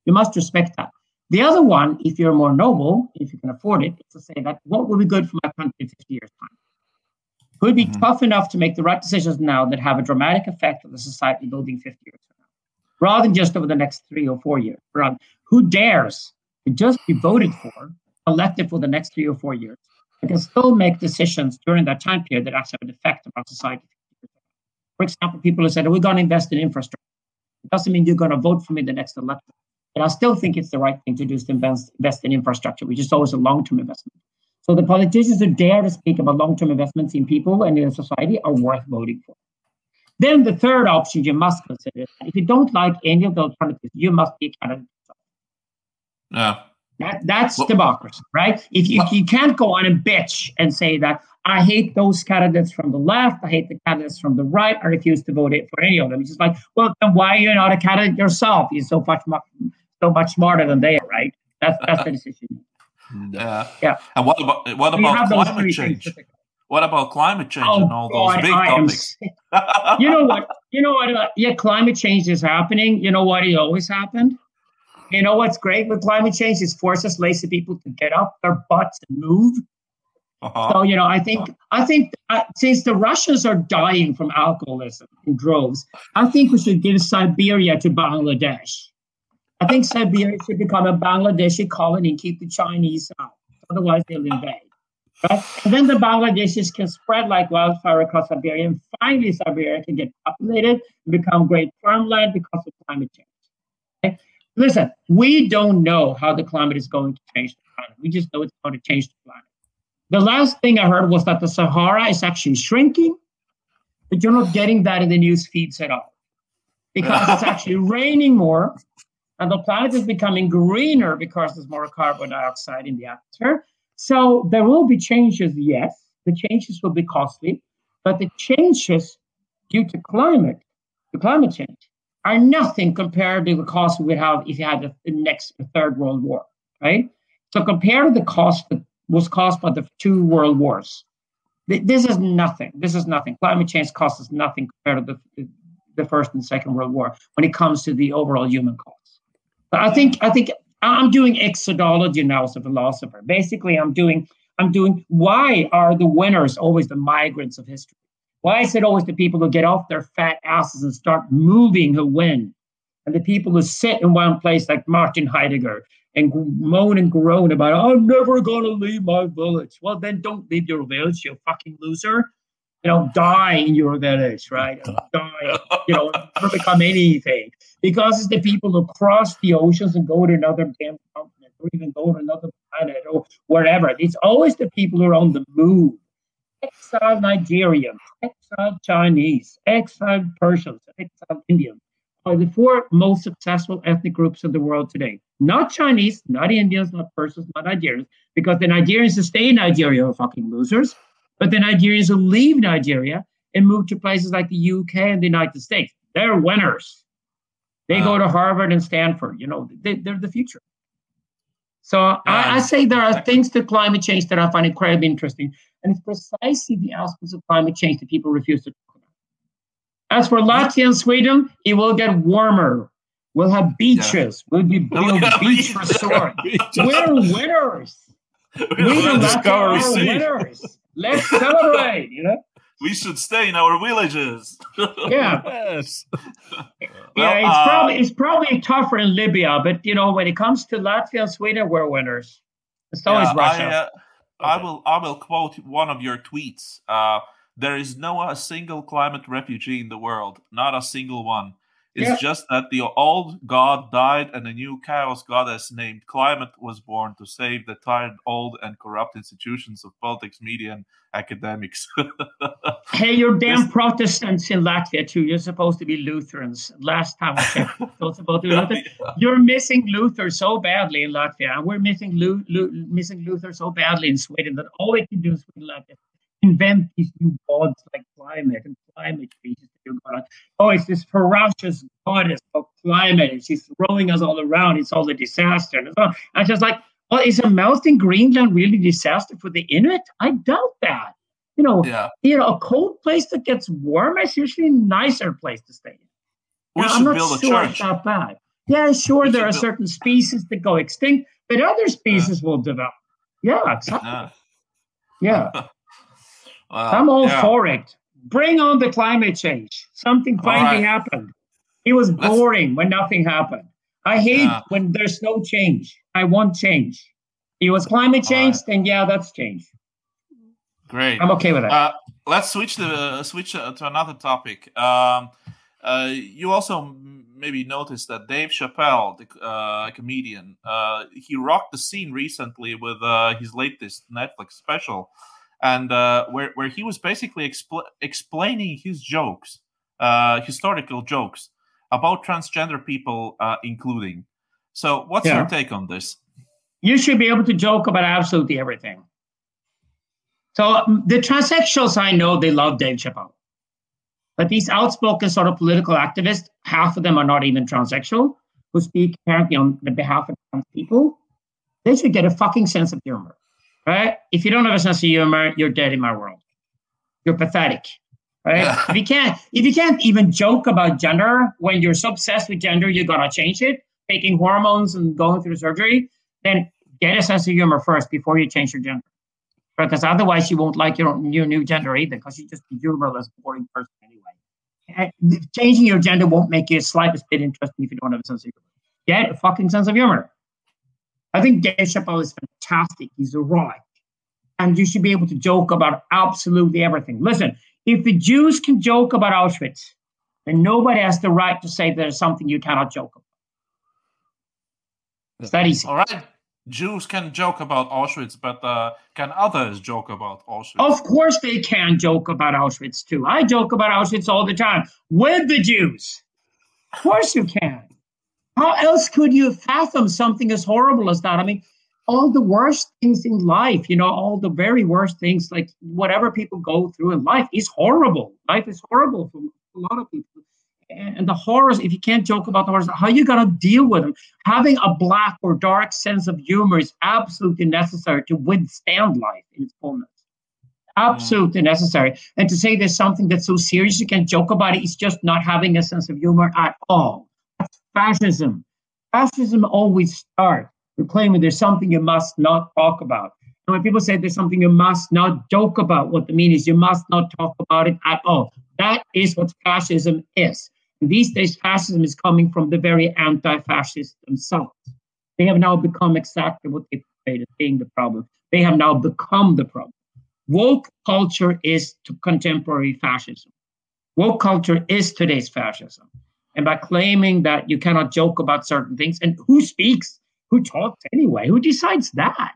You must respect that the other one, if you're more noble, if you can afford it, is to say that what will be good for my country in 50 years' time? Could be mm-hmm. tough enough to make the right decisions now that have a dramatic effect on the society building 50 years from now, rather than just over the next three or four years. Rather, who dares to just be voted for, elected for the next three or four years, and can still make decisions during that time period that actually have an effect on our society? For example, people who said, oh, we're going to invest in infrastructure. It doesn't mean you're going to vote for me the next election. And I still think it's the right thing to do is to invest, invest in infrastructure, which is always a long-term investment. So the politicians who dare to speak about long-term investments in people and in society are worth voting for. Then the third option you must consider if you don't like any of the alternatives, you must be a candidate. Yeah. That, that's well, democracy, right? If you, well, you can't go on and bitch and say that I hate those candidates from the left, I hate the candidates from the right, I refuse to vote it for any of them. It's just like, well, then why are you not a candidate yourself? You're so much so much smarter than they are, right? That's that's the decision. <laughs> Yeah. Yeah. And what about what about climate change? What about climate change oh, and all God, those big I topics? you know what? You know what? Uh, yeah, climate change is happening. You know what? It always happened. You know what's great with climate change is forces lazy people to get up their butts and move. Uh-huh. So you know, I think I think uh, since the Russians are dying from alcoholism in droves, I think we should give Siberia to Bangladesh. I think Siberia should become a Bangladeshi colony and keep the Chinese out. Otherwise, they'll invade. Right? And then the Bangladeshis can spread like wildfire across Siberia, and finally Siberia can get populated and become great farmland because of climate change. Okay? Listen, we don't know how the climate is going to change the planet. We just know it's going to change the planet. The last thing I heard was that the Sahara is actually shrinking, but you're not getting that in the news feeds at all because it's <laughs> actually raining more and the planet is becoming greener because there's more carbon dioxide in the atmosphere. So there will be changes, yes. The changes will be costly, but the changes due to climate, the climate change, are nothing compared to the cost we would have if you had the next the third world war, right? So compare the cost that was caused by the two world wars. This is nothing. This is nothing. Climate change costs us nothing compared to the, the first and second world war when it comes to the overall human cost. But I think I think I'm doing exodology now as a philosopher. Basically, I'm doing I'm doing why are the winners always the migrants of history? Why is it always the people who get off their fat asses and start moving who win? And the people who sit in one place like Martin Heidegger and moan and groan about, I'm never going to leave my village. Well, then don't leave your village, you fucking loser. You know, die in your village, right? Die, you know, never become anything. Because it's the people who cross the oceans and go to another damn continent or even go to another planet or wherever. It's always the people who are on the move. Exiled Nigerians, exiled Chinese, exiled Persians, exiled Indians are the four most successful ethnic groups in the world today. Not Chinese, not Indians, not Persians, not Nigerians, because the Nigerians who stay in Nigeria are fucking losers. But the Nigerians who leave Nigeria and move to places like the UK and the United States, they're winners. They go to Harvard and Stanford. You know, they, are the future. So I, I, say there are things to climate change that I find incredibly interesting. And it's precisely the aspects of climate change that people refuse to. As for Latvia and Sweden, it will get warmer. We'll have beaches. Yeah. We'll be <laughs> building beach resort. <laughs> We're winners. <laughs> We are winners. Let's celebrate, you know? We should stay in our villages. yeah. Yes. yeah, well, it's uh, probably it's probably tougher in Libya, but you know, when it comes to Latvia and Sweden, we're winners. It's always yeah, Russia. I, uh, okay. I, will I will quote one of your tweets. Uh, there is no a single climate refugee in the world, not a single one. It's yeah. just that the old god died and a new chaos goddess named Climate was born to save the tired, old, and corrupt institutions of politics, media, and academics. <laughs> hey, you're damn this... Protestants in Latvia too. You're supposed to be Lutherans. Last time I checked, <laughs> you're supposed to be Luther. You're missing Luther so badly in Latvia, and we're missing Lu- Lu- missing Luther so badly in Sweden that all we can do is Latvia invent these new gods like climate and climate change oh, it's this ferocious goddess of climate, and she's throwing us all around. It's all a disaster. And so I just like, well, is a melting Greenland really disaster for the Inuit? I doubt that. You know, yeah. you know, a cold place that gets warm is usually a nicer place to stay in. We now, I'm not build sure a church. it's that bad. Yeah, sure, we there are build. certain species that go extinct, but other species will develop. Yeah, exactly. Yeah. yeah. <laughs> I'm all yeah. for it. Bring on the climate change. Something finally right. happened. It was boring when nothing happened. I hate yeah. when there's no change. I want change. It was climate change, right. then yeah, that's change. Great. I'm okay with that. Uh, let's switch the uh, switch uh, to another topic. Um, uh, you also maybe noticed that Dave Chappelle, the uh, comedian, uh, he rocked the scene recently with his latest Netflix special and uh, where where he was basically expl- explaining his jokes, uh, historical jokes about transgender people, uh, including. So, what's yeah. your take on this? You should be able to joke about absolutely everything. So um, the transsexuals I know they love Dave Chappelle, but these outspoken sort of political activists, half of them are not even transsexual, who speak apparently on the behalf of trans people. They should get a fucking sense of humor right? If you don't have a sense of humor, you're dead in my world. You're pathetic, right? <laughs> if you can't, if you can't even joke about gender when you're so obsessed with gender, you're gonna change it. taking hormones and going through surgery, then get a sense of humor first before you change your gender. Because otherwise, you won't like your, your new gender either, because you're just a humorless, boring person anyway. And changing your gender won't make you the slightest bit interesting if you don't have a sense of humor. Get a fucking sense of humor. I think Dave Chappelle is fantastic. He's right. And you should be able to joke about absolutely everything. Listen, if the Jews can joke about Auschwitz, then nobody has the right to say there's something you cannot joke about. It's that easy. All right. Jews can joke about Auschwitz, but uh, can others joke about Auschwitz? Of course, they can joke about Auschwitz too. I joke about Auschwitz all the time with the Jews. Of course, you can. How else could you fathom something as horrible as that? I mean, all the worst things in life, you know, all the very worst things, like whatever people go through in life, is horrible. Life is horrible for a lot of people. And the horrors, if you can't joke about the horrors, how are you going to deal with them? Having a black or dark sense of humor is absolutely necessary to withstand life in its fullness. Absolutely mm. necessary. And to say there's something that's so serious you can't joke about it is just not having a sense of humor at all fascism. Fascism always starts with claiming there's something you must not talk about. And when people say there's something you must not joke about, what the mean is you must not talk about it at all. That is what fascism is. And these days, fascism is coming from the very anti fascists themselves. They have now become exactly what they portrayed as being the problem. They have now become the problem. Woke culture is to contemporary fascism. Woke culture is today's fascism and by claiming that you cannot joke about certain things. And who speaks? Who talks anyway? Who decides that?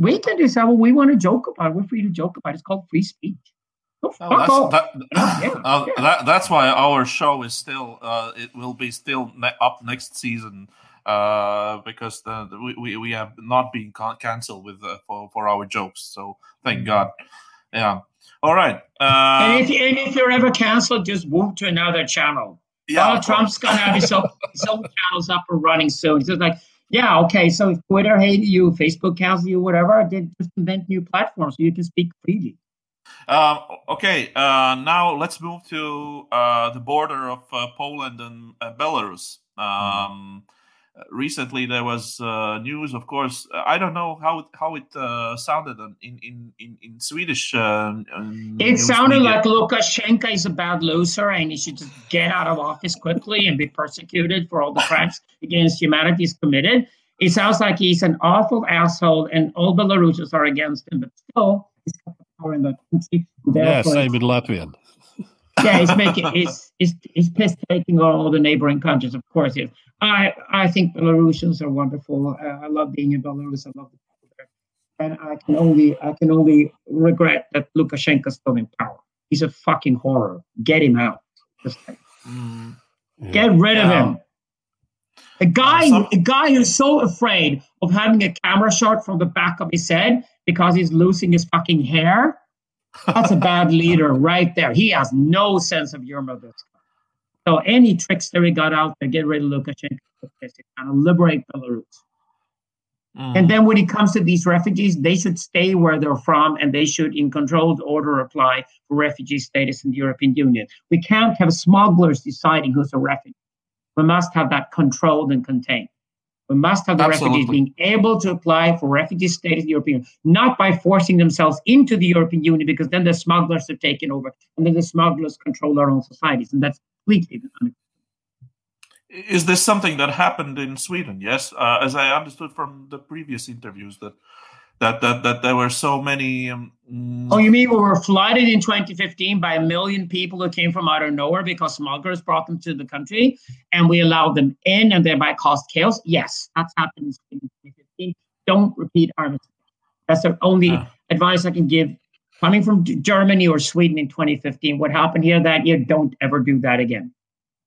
We can decide what we want to joke about. We're free to joke about. It's called free speech. Oh, that's, that, yeah, <clears throat> uh, yeah. That, that's why our show is still uh, it will be still ne- up next season uh, because the, the, we, we have not been can- cancelled with uh, for for our jokes. So thank mm-hmm. God. Yeah. All right. and, if, and if you're ever cancelled, just move to another channel. Yeah, Donald Trump's gonna have his own, <laughs> his own channels up and running soon. He's like, yeah, okay, so if Twitter hated you, Facebook cancels you, whatever, then just invent new platforms so you can speak freely. Um, okay, uh, now let's move to uh, the border of uh, Poland and uh, Belarus. Um, mm-hmm recently there was uh, news of course i don't know how it, how it uh, sounded in in in, in swedish uh, it sounded media. like lukashenko is a bad loser and he should just get out of office quickly and be persecuted for all the crimes against humanity he's committed it sounds like he's an awful asshole and all belarusians are against him but still he's got the power in the country yeah same in latvian yeah, he's making he's he's, he's piss taking all the neighboring countries. Of course, yes. I I think Belarusians are wonderful. Uh, I love being in Belarus. I love the people there, and I can only I can only regret that Lukashenko's still in power. He's a fucking horror. Get him out. Just like, mm, yeah. get rid of him. A guy, uh, a guy who's so afraid of having a camera shot from the back of his head because he's losing his fucking hair. That's a bad <laughs> leader right there. He has no sense of humor. This so any tricks that we got out there, get rid of Lukashenko, and liberate Belarus. Mm. And then when it comes to these refugees, they should stay where they're from and they should, in controlled order, apply for refugee status in the European Union. We can't have smugglers deciding who's a refugee. We must have that controlled and contained. We must have the Absolutely. refugees being able to apply for refugee status in the European Union, not by forcing themselves into the European Union, because then the smugglers are taken over and then the smugglers control our own societies. And that's completely unacceptable. Is this something that happened in Sweden? Yes, uh, as I understood from the previous interviews that that that, that there were so many. Um, oh, you mean we were flooded in 2015 by a million people who came from out of nowhere because smugglers brought them to the country, and we allowed them in and thereby caused chaos? Yes, that's happened in Sweden 2015. Don't repeat our mistake. That's the only uh. advice I can give coming from Germany or Sweden in 2015, what happened here that year, don't ever do that again.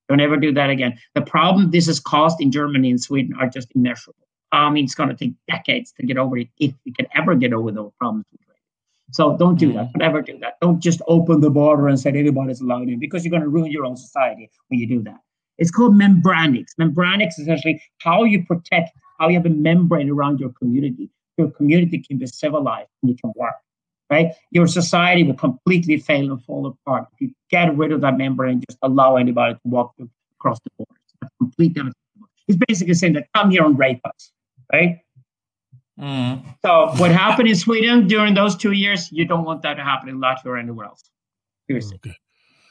Don't ever do that again. The problem this has caused in Germany and Sweden are just immeasurable. I mean, it's going to take decades to get over it if we can ever get over those problems. So don't do that. Mm. Don't ever do that. Don't just open the border and say anybody's allowed in because you're going to ruin your own society when you do that. It's called membranics. Membranics is essentially how you protect, how you have a membrane around your community. Your community can be civilized and you can work right? Your society will completely fail and fall apart if you get rid of that membrane and just allow anybody to walk across the borders. That's completely unacceptable. He's basically saying that come here and rape us, right? Mm. So what happened in Sweden during those two years, you don't want that to happen in Latvia or anywhere else. Seriously. Okay.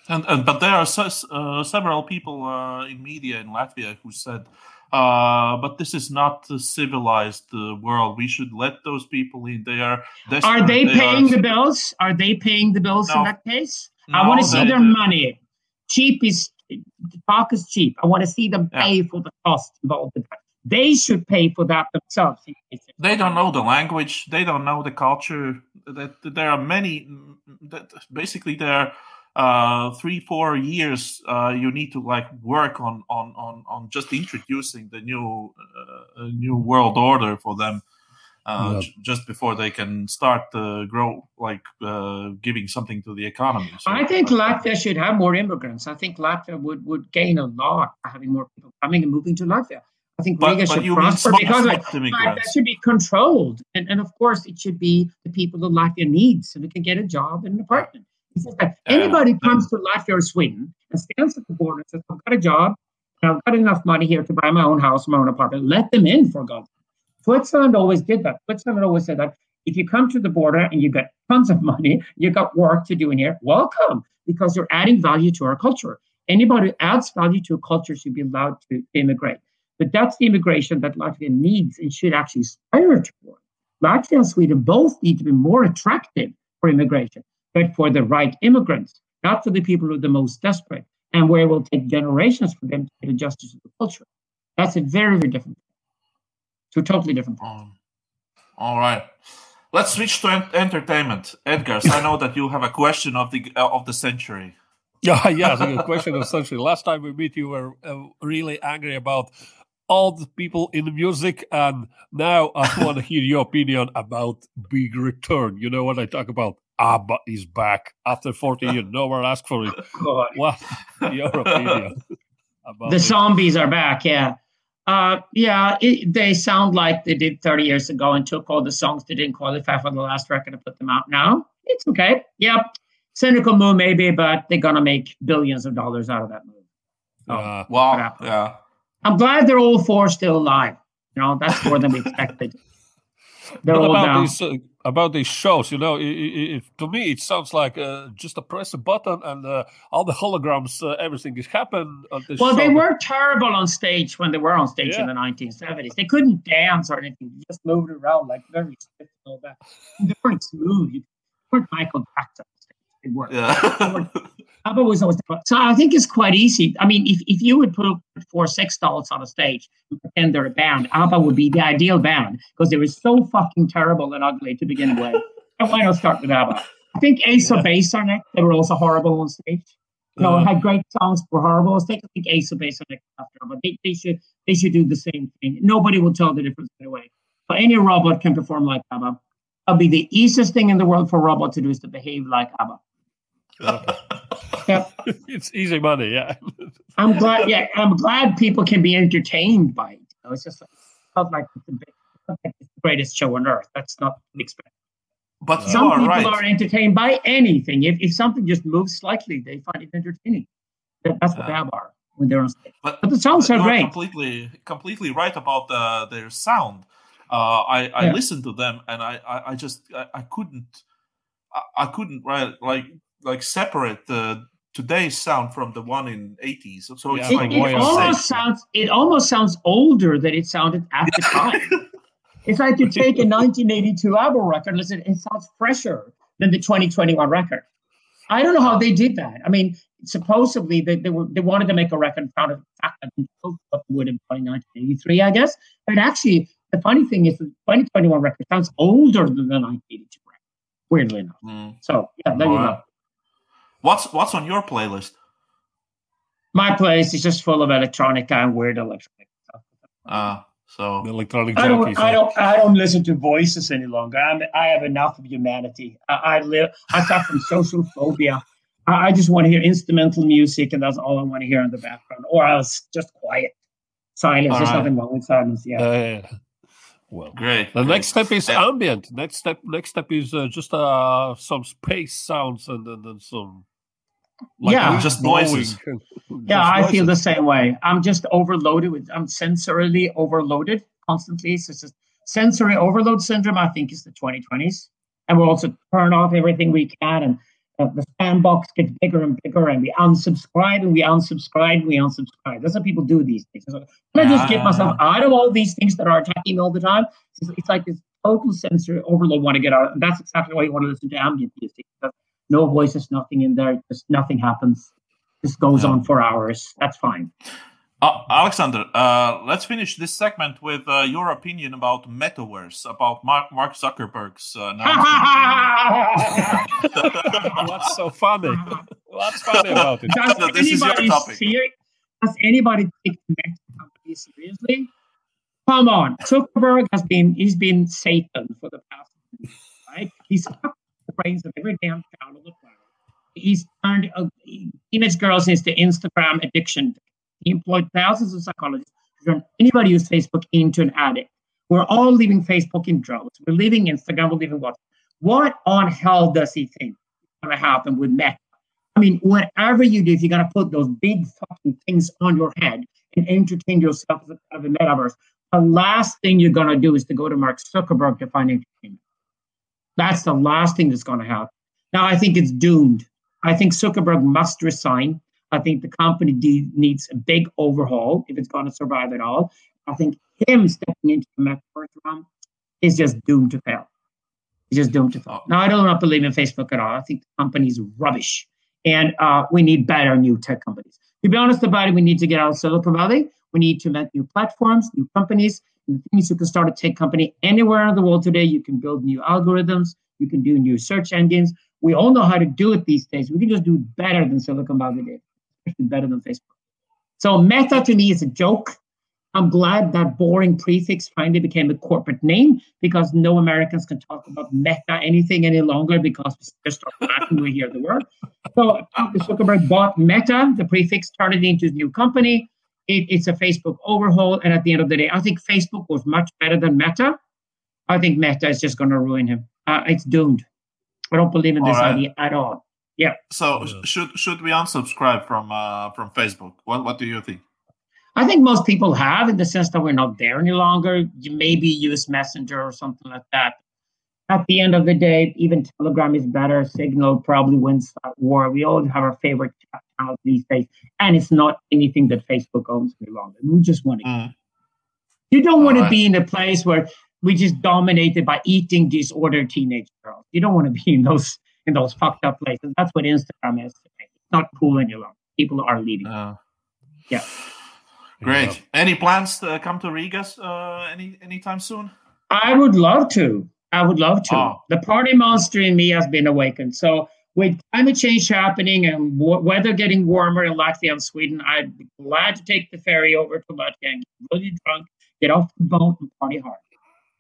And, and but there are so, uh, several people uh, in media in Latvia who said, uh, "But this is not a civilized uh, world. We should let those people in. They are. Are they paying are... the bills? Are they paying the bills in that case? I want to see they- their money. Cheap is talk is cheap. I want to see them Yeah. pay for the cost involved. They should pay for that themselves. They don't know the language. They don't know the culture. That that there are many. That basically there are uh, three, four years. Uh, you need to like work on on on on just introducing the new uh, new world order for them. Uh, Yeah. j- just before they can start to grow, like uh, giving something to the economy. So- I think Latvia should have more immigrants. I think Latvia would, would gain a lot by having more people coming and moving to Latvia. I think But- Riga but should you mean prosper smart- because like, smart but that should be controlled. And, and of course, it should be the people that Latvia needs so they can get a job and an apartment. It's just that Yeah. anybody comes to Latvia or Sweden and stands at the border and says, I've got a job and I've got enough money here to buy my own house, my own apartment. Let them in for God's sake. Switzerland always did that. Switzerland always said that if you come to the border and you've got tons of money, you've got work to do in here, welcome, because you're adding value to our culture. Anybody who adds value to a culture should be allowed to immigrate. But that's the immigration that Latvia needs and should actually aspire toward. Latvia and Sweden both need to be more attractive for immigration, but for the right immigrants, not for the people who are the most desperate and where it will take generations for them to get adjusted to the culture. That's a very, very different Two totally different things. Um, all right. Let's switch to en- entertainment. Edgars, I know that you have a question of the uh, of the century. <laughs> Yeah, yeah. So the question essentially, last time we meet, you were uh, really angry about all the people in the music, and now I want to hear your opinion about Big Return. You know what I talk about? ABBA he's back after 40 years. No one asked for it. <laughs> God. What your opinion about The it? zombies are back, yeah. Uh, yeah, it, they sound like they did 30 years ago and took all the songs that didn't qualify for the last record and put them out now. It's okay. Yep. Cynical move, maybe, but they're going to make billions of dollars out of that move. So, Uh, Wow. Crap. Yeah. I'm glad they're all four still alive. You know, that's more than we <laughs> expected. They're But all about down. these uh, about these shows, you know, i i if, to me it sounds like uh, just a press a button and uh, all the holograms, uh, everything is happened. On this Well, show. they were terrible on stage when they were on stage in the 1970s. They couldn't dance or anything. They just moved around like very stiff and all that. They weren't smooth. You weren't Michael Jackson. They weren't. Yeah. ABBA <laughs> was always so I think it's quite easy. I mean, if, if you would put four sex dolls on a stage and pretend they're a band, ABBA would be the ideal band because they were so fucking terrible and ugly to begin with. <laughs> and why not start with ABBA? I think Ace of Base are next. they were also horrible on stage. You know, Uh, had great songs for horrible on stage. I think Ace of Base on it after ABBA. They, they should they should do the same thing. Nobody will tell the difference right away. But any robot can perform like ABBA. It'll be the easiest thing in the world for a robot to do is to behave like ABBA. <laughs> Yep. <laughs> it's easy money, yeah. <laughs> I'm glad. Yeah, I'm glad people can be entertained by it. You know, it's just like, felt like it's the, big- felt like it's the greatest show on earth. That's not expected. But Some are people right. are entertained by anything. If, if something just moves slightly, they find it entertaining. That- That's what Yeah. they are when they're on stage. But, But the songs but are great. completely, completely right about the, their sound. Uh, I, I Yeah. listened to them and I, I, I just I, I couldn't I, I couldn't right like like separate the today's sound from the one in 80s. So it's It, like it way what on you say. almost sounds. It almost sounds older than it sounded at the time. it's like you take a 1982 ABBA record. and Listen, it sounds fresher than the 2021 record. I don't know how they did that. I mean, supposedly they, they were they wanted to make a record out of the fact that they built what would in 1983, I guess. But actually, the funny thing is, the 2021 record sounds older than the 1982 record. Weirdly enough. Mm. So yeah, there you go. What's what's on your playlist? My place is just full of electronica and weird electronic stuff. Uh, so Electronic I don't, I don't, I don't listen to voices any longer. I'm, I have enough of humanity. I, I live, I suffer from social phobia. I, I just want to hear instrumental music, and that's all I want to hear in the background, or else just quiet, silence. All There's right. nothing wrong with silence. Yeah. Uh, yeah. Well, great. the great. next step is Yeah. ambient. Next step, next step is uh, just uh, some space sounds and then and some Like Yeah. wind Just blowing. noises. Yeah, Just I feel the same way. I'm just overloaded with. I'm sensorily overloaded constantly. So it's just sensory overload syndrome. I think is the 2020s, and we'll also turn off everything we can, and uh, the spam box gets bigger and bigger, and we unsubscribe and we unsubscribe and we unsubscribe. That's what people do these days. So can I just get myself out of all these things that are attacking me all the time? It's, it's like this total sensory overload. Want to get out, and that's exactly why you want to listen to ambient music. because No voices, nothing in there. Just nothing happens. Just goes Yeah. on for hours. That's fine. Uh, Alexander, uh, let's finish this segment with uh, your opinion about metaverse, about Mark, Mark Zuckerberg's uh, announcement. <laughs> <laughs> What's so funny? What's funny about it? Does So this is your anybody topic. seri- Does anybody take the next company seriously? Come on, Zuckerberg has been he's been Satan for the past years, right? He's fucked brains of every damn child on the planet. He's turned uh, teenage girls into Instagram addiction. He employed thousands of psychologists to turn anybody who's Facebook into an addict. We're all leaving Facebook in droves. We're leaving Instagram. We're leaving what? What on hell does he think is going to happen with Meta? I mean, whatever you do, if you're going to put those big fucking things on your head and entertain yourself as a the metaverse, the last thing you're going to do is to go to Mark Zuckerberg to find entertainment. That's the last thing that's going to happen. Now, I think it's doomed. I think Zuckerberg must resign. I think the company de- needs a big overhaul if it's going to survive at all. I think him stepping into the metaverse realm is just doomed to fail. He's just doomed to fail. Now, I do not believe in Facebook at all. I think the company's rubbish. And uh, we need better new tech companies. To be honest about it, we need to get out of Silicon Valley. We need to invent new platforms, new companies. The thing is, you can start a tech company anywhere in the world today. You can build new algorithms. You can do new search engines. We all know how to do it these days. We can just do better than Silicon Valley did, especially better than Facebook. So Meta to me is a joke. I'm glad that boring prefix finally became a corporate name because no Americans can talk about Meta anything any longer because we just start laughing we hear the word. So Zuckerberg bought Meta, the prefix turned it into his new company. It, it's a Facebook overhaul, and at the end of the day, I think Facebook was much better than Meta. I think Meta is just going to ruin him. Uh, it's doomed. I don't believe in this All right. idea at all. Yeah. So Yeah. should should we unsubscribe from uh, from Facebook? What what do you think? I think most people have in the sense that we're not there any longer. You maybe use Messenger or something like that. At the end of the day, even Telegram is better. Signal probably wins that war. We all have our favorite chat channels these days, and it's not anything that Facebook owns any longer. We just want to. Mm. You don't want to Alright. be in a place where we just dominated by eating disordered teenage girls. You don't want to be in those in those fucked up places. That's what Instagram is today. It's not cool any longer. People are leaving. Uh, Yeah. Great. Any plans to come to Riga uh, any anytime soon? I would love to. I would love to. Oh. The party monster in me has been awakened. So, with climate change happening and w- weather getting warmer in Latvia and Sweden, I'd be glad to take the ferry over to Latvia and get really drunk, get off the boat, and party hard.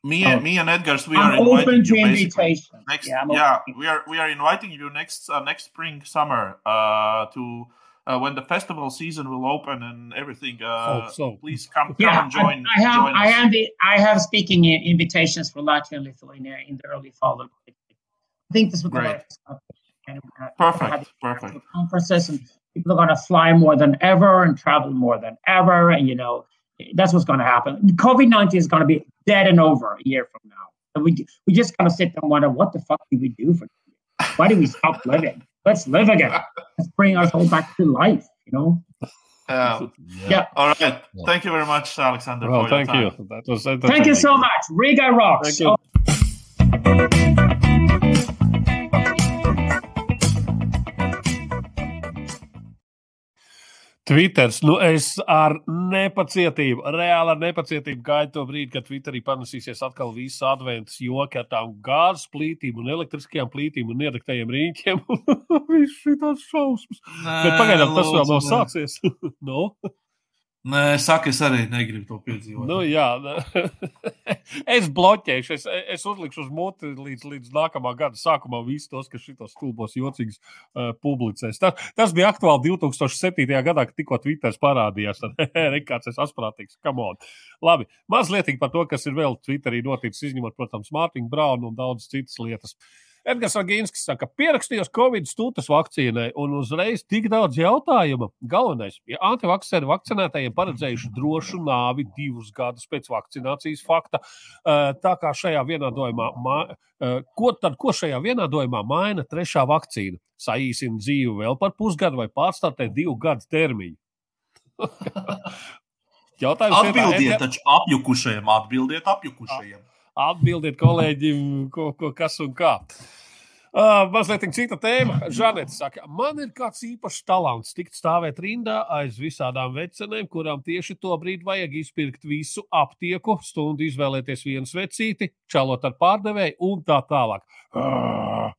Me and Oh. me and Edgar's we I'm are inviting open to you basically. invitation. Next, yeah, yeah, I'm open. we are we are inviting you next uh, next spring summer uh, to uh, when the festival season will open and everything. Uh, Hope so. Please come, come Yeah, and join. I, I have join I us. have the I have speaking invitations for Latvia and Lithuania in the early fall. I think this will Great. And, uh, Perfect, perfect. conferences and people are going to fly more than ever and travel more than ever and you know that's what's going to happen covid-19 is going to be dead and over a year from now. And we we just kind of sit and wonder what the fuck did we do for why did we stop living? Let's live again. Let's bring our soul back to life you know? Uh, Yeah. all right. Thank you very much, Alexander. Well, for your thank time. you. That was thank you so much. Riga rocks Twitters, nu es ar nepacietību, reāli ar nepacietību gaidu to brīdi, kad Twitterī panesīsies atkal visas adventas joki ar tām gāzes plītīm un elektriskajām plītīm un iedegtajiem rīņķiem. <laughs> Viss šīs šausmas. Bet pagaidām tas vēl nav nē. sācies. <laughs> no? Nē, saka, es arī negribu to piedzīvot. Nu, jā, <laughs> es bloķēšu, es, es uzlikšu uz muti līdz, līdz nākamā gada sākumā visus tos, kas šitos stulbos jocīgus uh, publicēs. Tā, tas bija aktuāli 2007. gadā, kad tikko Twitter parādījās. Tad <laughs> Rekāds es asprātīgs, come on. Labi, mazliet par to, kas ir vēl Twitterī noticis, izņemot, protams, Mārtiņu Braunu un daudz citas lietas. Edgars Agīnskis saka, pierakstījos Covid stūtas vakcīnai un uzreiz tik daudz jautājumu. Galvenais, ja antivakcēri vakcinētajiem paredzējuši drošu nāvi divus gadus pēc vakcinācijas fakta, eh, tā kā šajā vienādojumā, eh, ko tad, ko šajā vienādojumā maina trešā vakcīna? Saīsina dzīvi vēl par pusgadu vai pārstartē divu gadu termiņu? <laughs> Jautājums atbildiet, ir, taču apjukušajiem, atbildiet apjukušajiem. Atbildiet kolēģim, ko, ko, kas un kā. Uh, mazliet cita tēma. Žanete saka, man ir kāds īpašs talants tikt stāvēt rindā aiz visādām vecenēm, kurām tieši to brīdi vajag izpirkt visu aptieku, stundu izvēlēties vienu svecīti, čalot ar pārdevēju un tā tālāk. Uh,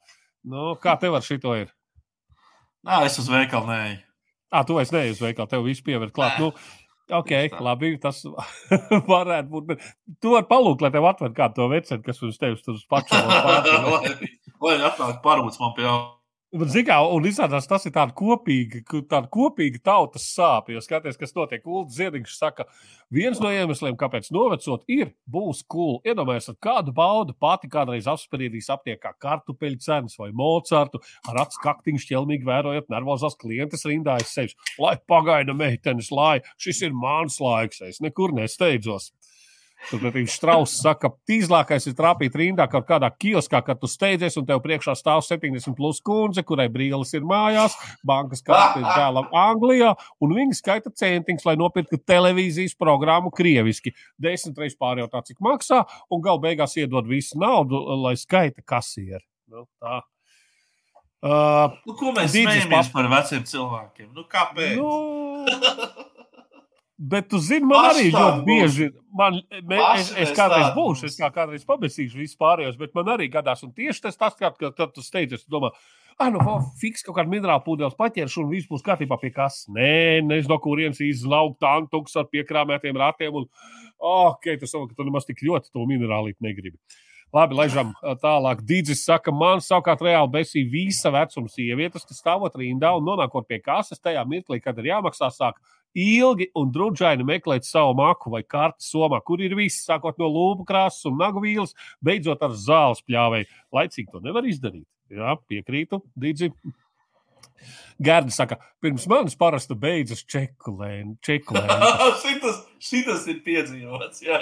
nu, kā tev ar šito ir? Nā, es uz veikalu nē. Ah, tu esi neej uz veikalu, tev viss pievērt klāt. Nu, Ok, labi, tas <laughs> varētu būt. Bet tu vari palūgt, lai tev atver kādu to vecenu, kas uz tevis tur pašu pārspēlē. Lai atnāk parūts man pie Zikā, un izrādās, tas ir tāds kopīga, tāda kopīga tautas sāpes. Jo skaties, kas notiek. Ulrichs Ziedņš saka, viens no iemesliem, kāpēc novecot, ir būs cool. Iedomājieties, kādu baudu pati kādreiz apspriedīs aptiekā kartupeļu cenas vai mocartu, ar acu kaktiņu šķelmīgi vērojot nervozās klientes rindā aiz sevis. Lai pagaida meitenes, lai šis ir mans laiks, es nekur nesteidzos. Turpretī Strauss saka, ka tīzlākais ir trāpīt rindā kaut kādā kioskā, kad tu steidzies, un tev priekšā stāv 70 plus kundze, kurai brīlis ir mājās, bankas karte ir dēlam Anglijā, un viņi skaita centiņus, lai nopirktu televīzijas programmu krieviski. Desmit reizes pārjautā, cik maksā, un gal beigās iedod visu naudu, lai skaita kasieri. Nu, tā. Uh, nu, ko mēs smējamies par veciem cilvēkiem? Nu, kāpēc? Nu... <laughs> Bet, tu zini, man arī ļoti bieži, man, me, es, es kādreiz būšu, es kā kādreiz pabeigsīšu visus pārējos, bet man arī gadās, un tieši tas, tas kad, kad tu steidzies, tu domā, ah, nu, fiks kaut kādu minerālu pūdeles paķeršu, un viss būs kārtībā pie kas. Nē, nezinu, no kurienes izlaukt tantuks ar piekrāmētiem ratiem, un, ok, tas savu, ka tu nemaz tik ļoti to minerālīt negribi. Labi, laižam tālāk. Dīdzis saka, man savukārt reāli besīja visa vecuma sievietes, kas stāvot rindā un nonākot pie kases tajā mirklī, kad ir jāmaksā, sāk ilgi un drudžaini meklēt savu maku vai karti somā, kur ir viss, sākot no lūpu krāsas un nagu vīles, beidzot ar zāles pļāvēju. Laicīgi to nevar izdarīt. Jā, piekrītu, Dīdzi. Gārda saka, pirms manis parasti beidzas čeku lēna. <laughs> šitas, šitas ir piedzīvots. Jā.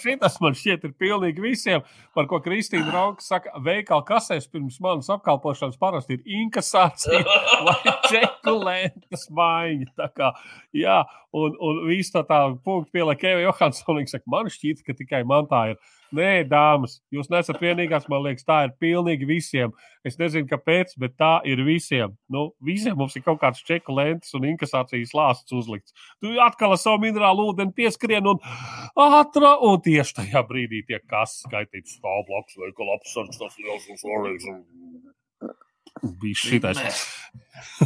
šitas man šķiet ir pilnīgi visiem, par ko Kristīna Rauka saka, veikala kasēs pirms manas apkalpošanas parasti ir inkasācija <laughs> vai čeku lēnas maiņa. Tā kā, jā, un, un viss tā tā punktu pieliek Eva Johansson, saka, man šķiet, ka tikai man tā ir. Nē, dāmas, jūs nesat vienīgās. Man liekas, tā ir pilnīgi visiem. Es nezinu, kāpēc, bet tā ir visiem. Nu, visiem mums ir kaut kāds čeku lentes un inkasācijas lāsts uzlikts. Tu atkal ar savu minerālu ūdeni pieskrien un ātrā, un tieši tajā brīdī tiek kas skaitīts stāv blakus veikala apsardzes, tas liels un svarīgs. Bija šitais.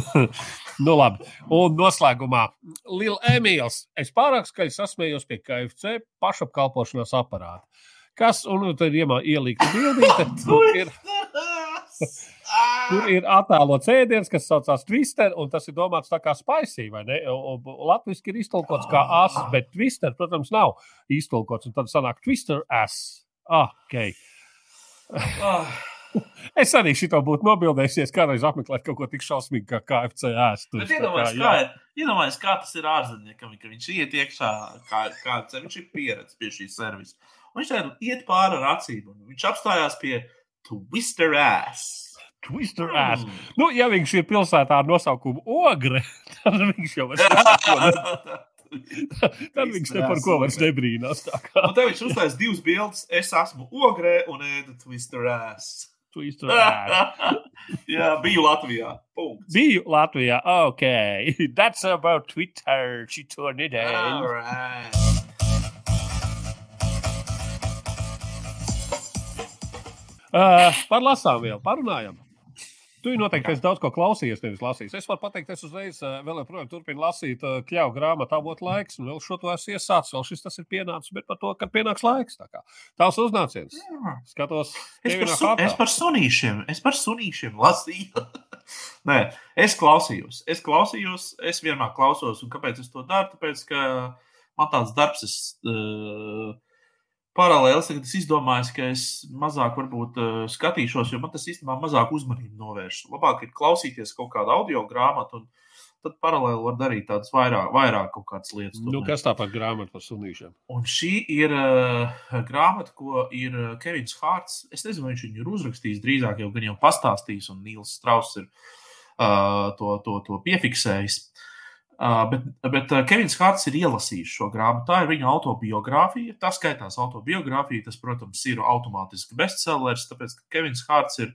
<laughs> nu, labi. Un noslēgumā Liela Emīls. Es pārāk skaļi sasmējos pie KFC pašapkalpošanās aparāta kas, un tad iemā ielīta bildīte, <laughs> tur ir, tur ir attēlots ēdiens, kas saucās Twister, un tas ir domāts tā kā spicy, vai ne? Latviski ir iztulkots kā as, bet Twister, protams, nav iztulkots, un tad sanāk Twister as. Ah, ok. Es arī šito būtu nobildējies, kādreiz apmeklēt kaut ko tik šausmīgu kā KFC ēst. Iedomājieties, kā, iedomājies, kā tas ir ārzemniekam, ka viņš iet iekšā, kā, kā viņš ir pieredzējis pie šī servisa. Un viņš tādā iet pāri ar acīm. Viņš apstājās pie Twister ass. Twister ass. Mm. Nu, ja viņš ir pilsētā ar nosaukumu Ogre, <laughs> tad viņš jau ir. <laughs> Tad viņš ne par ko vairs nebrīnās. Un tad viņš uztaisīs divas bildes. Es esmu ogrē un ēdu Twister ass. Twister <laughs> ass. Jā, biju Latvijā. Punkts. Biju Latvijā. Ok. That's about Twitter. Šī to nedēļa. All right. Uh, par lasām vēl parunājam. Tu noteikti esi daudz ko klausījies, nevis lasījis. Es varu pateikt, es uzreiz uh, vēl joprojām turpinu lasīt uh, kļauju grāmatu, avot laiks, un vēl šo to esmu iesācis. Vēl šis tas ir pienācis, bet par to, kad pienāks laiks. Tā kā tās uznāciens. Skatos, es par, su, es par sunīšiem, es par sunīšiem lasīju. <laughs> Nē, es klausījos, es klausījos, es vienmēr klausos, un kāpēc es to daru? Tāpēc, ka man tāds darbs, es. Uh, paralēlis. Tagad es izdomāju, ka es mazāk varbūt uh, skatīšos, jo man tas īstenībā mazāk uzmanību novērš. Labāk ir klausīties kaut kādu audio grāmatu, un tad paralēli var darīt tādas vairāk, vairāk kaut kādas lietas. Nu, kas tā par grāmatu par sunīšiem? Un šī ir uh, grāmata, ko ir Kevins Hārts. Es nezinu, vai viņš viņu ir uzrakstījis drīzāk, jau gan jau pastāstījis, un Nīls Strauss ir uh, to, to, to piefiksējis. Uh, bet, bet uh, Kevins Hārts ir ielasījis šo grāmatu. Tā ir viņa autobiogrāfija. Tas skaitās autobiogrāfija. Tas, protams, ir automātiski bestsellers, tāpēc ka Kevins Hārts ir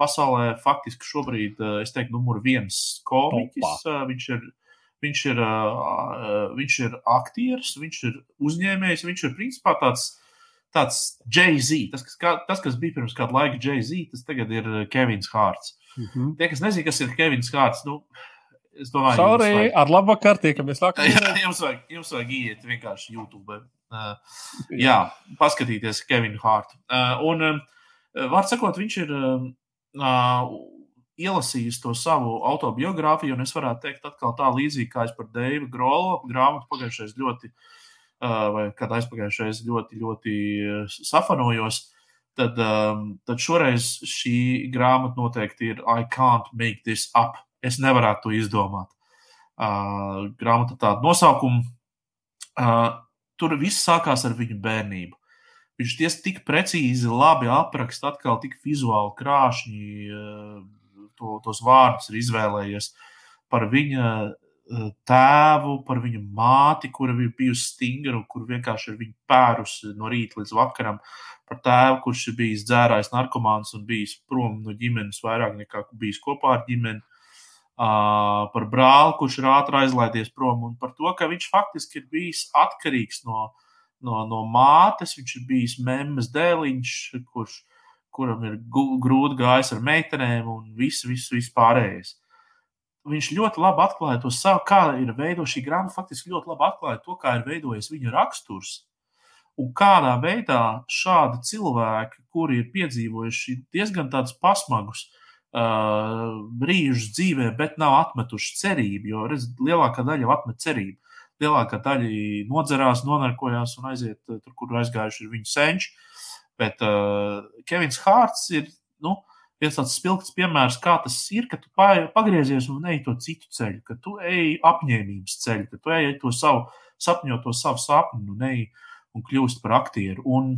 pasaulē faktiski šobrīd, uh, es teiktu, numur viens komiķis. Uh, viņš ir, viņš ir, uh, viņš ir aktieris, viņš ir uzņēmējs, viņš ir principā tāds. Tāds Jay-Z, tas, kas, kā, tas, kas bija pirms kāda laika Jay-Z, tas tagad ir Kevins Hārts. Mm -hmm. Tie, kas nezina, kas ir Kevins Hārts, nu, Es domāju, Sorry, ar labu vakaru tiekamies <laughs> nākamajā. Jā, jums vajag, jums vajag iet vienkārši YouTube. Uh, jā, paskatīties Kevinu Hārtu. Uh, un, uh, var sakot, viņš ir uh, ielasījis to savu autobiogrāfiju, un es varētu teikt, atkal tā līdzīgi kā es par Deivu Grolu grāmatu pagājušais ļoti, uh, vai kad aizpagājušais ļoti, ļoti safanojos. Tad, um, tad šoreiz šī grāmata noteikti ir I can't make this up es nevarētu to izdomāt. Uh, grāmata tāda nosaukuma. Uh, tur viss sākās ar viņu bērnību. Viņš ties tik precīzi, labi apraksta, atkal tik vizuāli krāšņi to, tos vārdus ir izvēlējies par viņa tēvu, par viņa māti, kura ir bijusi stingra un kur vienkārši ir viņa pērusi no rīta līdz vakaram, par tēvu, kurš ir bijis dzērājs narkomāns un bijis prom no ģimenes vairāk nekā bijis kopā ar ģimeni par brāli, kurš ir ātri aizlaidies prom, un par to, ka viņš faktiski ir bijis atkarīgs no, no, no mātes. Viņš ir bijis memmes dēliņš, kurš, kuram ir grūti gājis ar meitenēm un viss, viss, viss pārējais. Viņš ļoti labi atklāja to savu, kā ir veidojis šī grāmata. Faktiski ļoti labi atklāja to, kā ir veidojis viņa raksturs. Un kādā veidā šādi cilvēki, kuri ir piedzīvojuši diezgan tādus pasmagus uh, brīžus dzīvē, bet nav atmetuši cerību. Jo redz, lielākā daļa jau atmet cerību. Lielākā daļa nodzerās, nonarkojās un aiziet tur, kur aizgājuši ir viņu senči. Bet uh, Kevins Hārts ir nu, viens tāds spilgts piemērs, kā tas ir, ka tu pagriezies un ej to citu ceļu, ka tu ej apņēmības ceļu, ka tu ej to savu sapņot, to savu sapni un ej un kļūst par aktieru. Un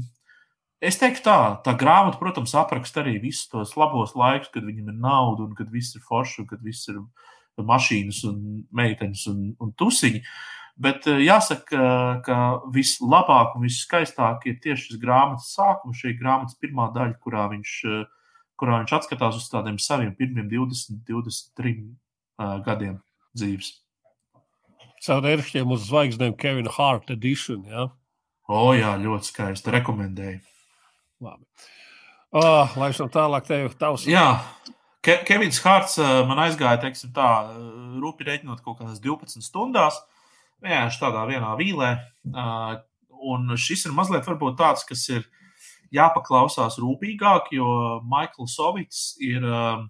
Es teiktu, tā, tā grāmata, protams, apraksta arī visus tos labos laikus, kad viņam ir nauda un kad viss ir forši, un kad viss ir mašīnas un meitenes un, un tusiņi. Bet eh, jāsaka, ka vislabāk un viskaistāk ir tieši šis grāmatas sākums, šī grāmatas pirmā daļa, kurā viņš, eh, kurā viņš atskatās uz tādiem saviem pirmiem 20, 23 uh, gadiem dzīves. Caur ērkšķiem uz zvaigznēm Kevina Hart edition, jā? Ja? O, jā, ļoti skaisti. Rekomendēju. Labi. Oh, lai šam tālāk tev tavs. Jā. Ke Kevins Hārts eh, man aizgāja, teiksim, tā, eh, rūpīgi reiķinot kaut kādās 12 stundās. Vienkārši tādā vienā vīlē. Uh, un šis ir mazliet varbūt tāds, kas ir jāpaklausās rūpīgāk, jo Maikls Sovits ir uh,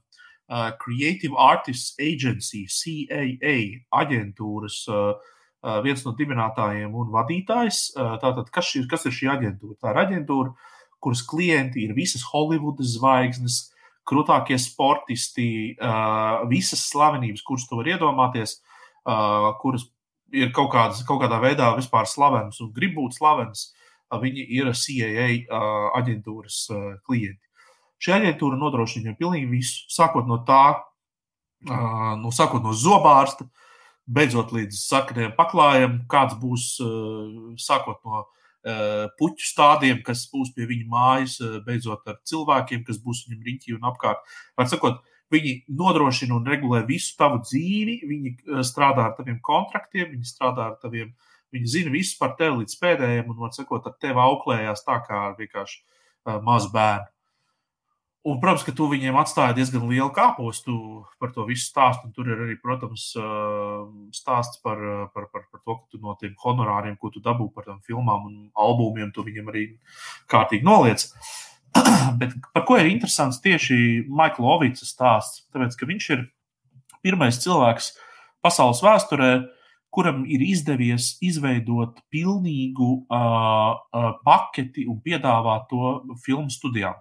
uh, Creative Artists Agency, CAA aģentūras uh, viens no dibinātājiem un vadītājs. Tātad, kas, ir, kas ir šī aģentūra? Tā ir aģentūra, kuras klienti ir visas Holivudas zvaigznes, krūtākie sportisti, visas slavenības, kuras tu vari iedomāties, kuras ir kaut, kādas, kaut kādā veidā vispār slavenas un grib būt slavenas. Viņi ir CAA aģentūras klienti. Šī aģentūra nodrošina viņam pilnīgi visu, sākot no tā, nu, sākot no zobārsta, beidzot līdz sakniem paklājiem, kāds būs sākot no uh, puķu stādiem, kas būs pie viņa mājas, eh, beidzot ar cilvēkiem, kas būs viņam riņķī un apkārt. Var sakot, viņi nodrošina un regulē visu tavu dzīvi, viņi eh, strādā ar taviem kontraktiem, viņi strādā ar taviem, viņi zina visu par tevi līdz pēdējiem, un, var sakot, ar tevi auklējās tā kā vienkārši mazu bērnu. Un, protams, ka tu viņiem atstāji diezgan lielu kāpostu par to visu stāstu. Tur ir arī, protams, stāsts par, par, par, par to, ka tu no tiem honorāriem, ko tu dabū par tām filmām un albumiem, tu viņiem arī kārtīgi noliec. <clears throat> Bet par ko ir interesants tieši Maikla Ovica stāsts? Tāpēc, ka viņš ir pirmais cilvēks pasaules vēsturē, kuram ir izdevies izveidot pilnīgu uh, uh, paketi un piedāvāt to filmu studijām.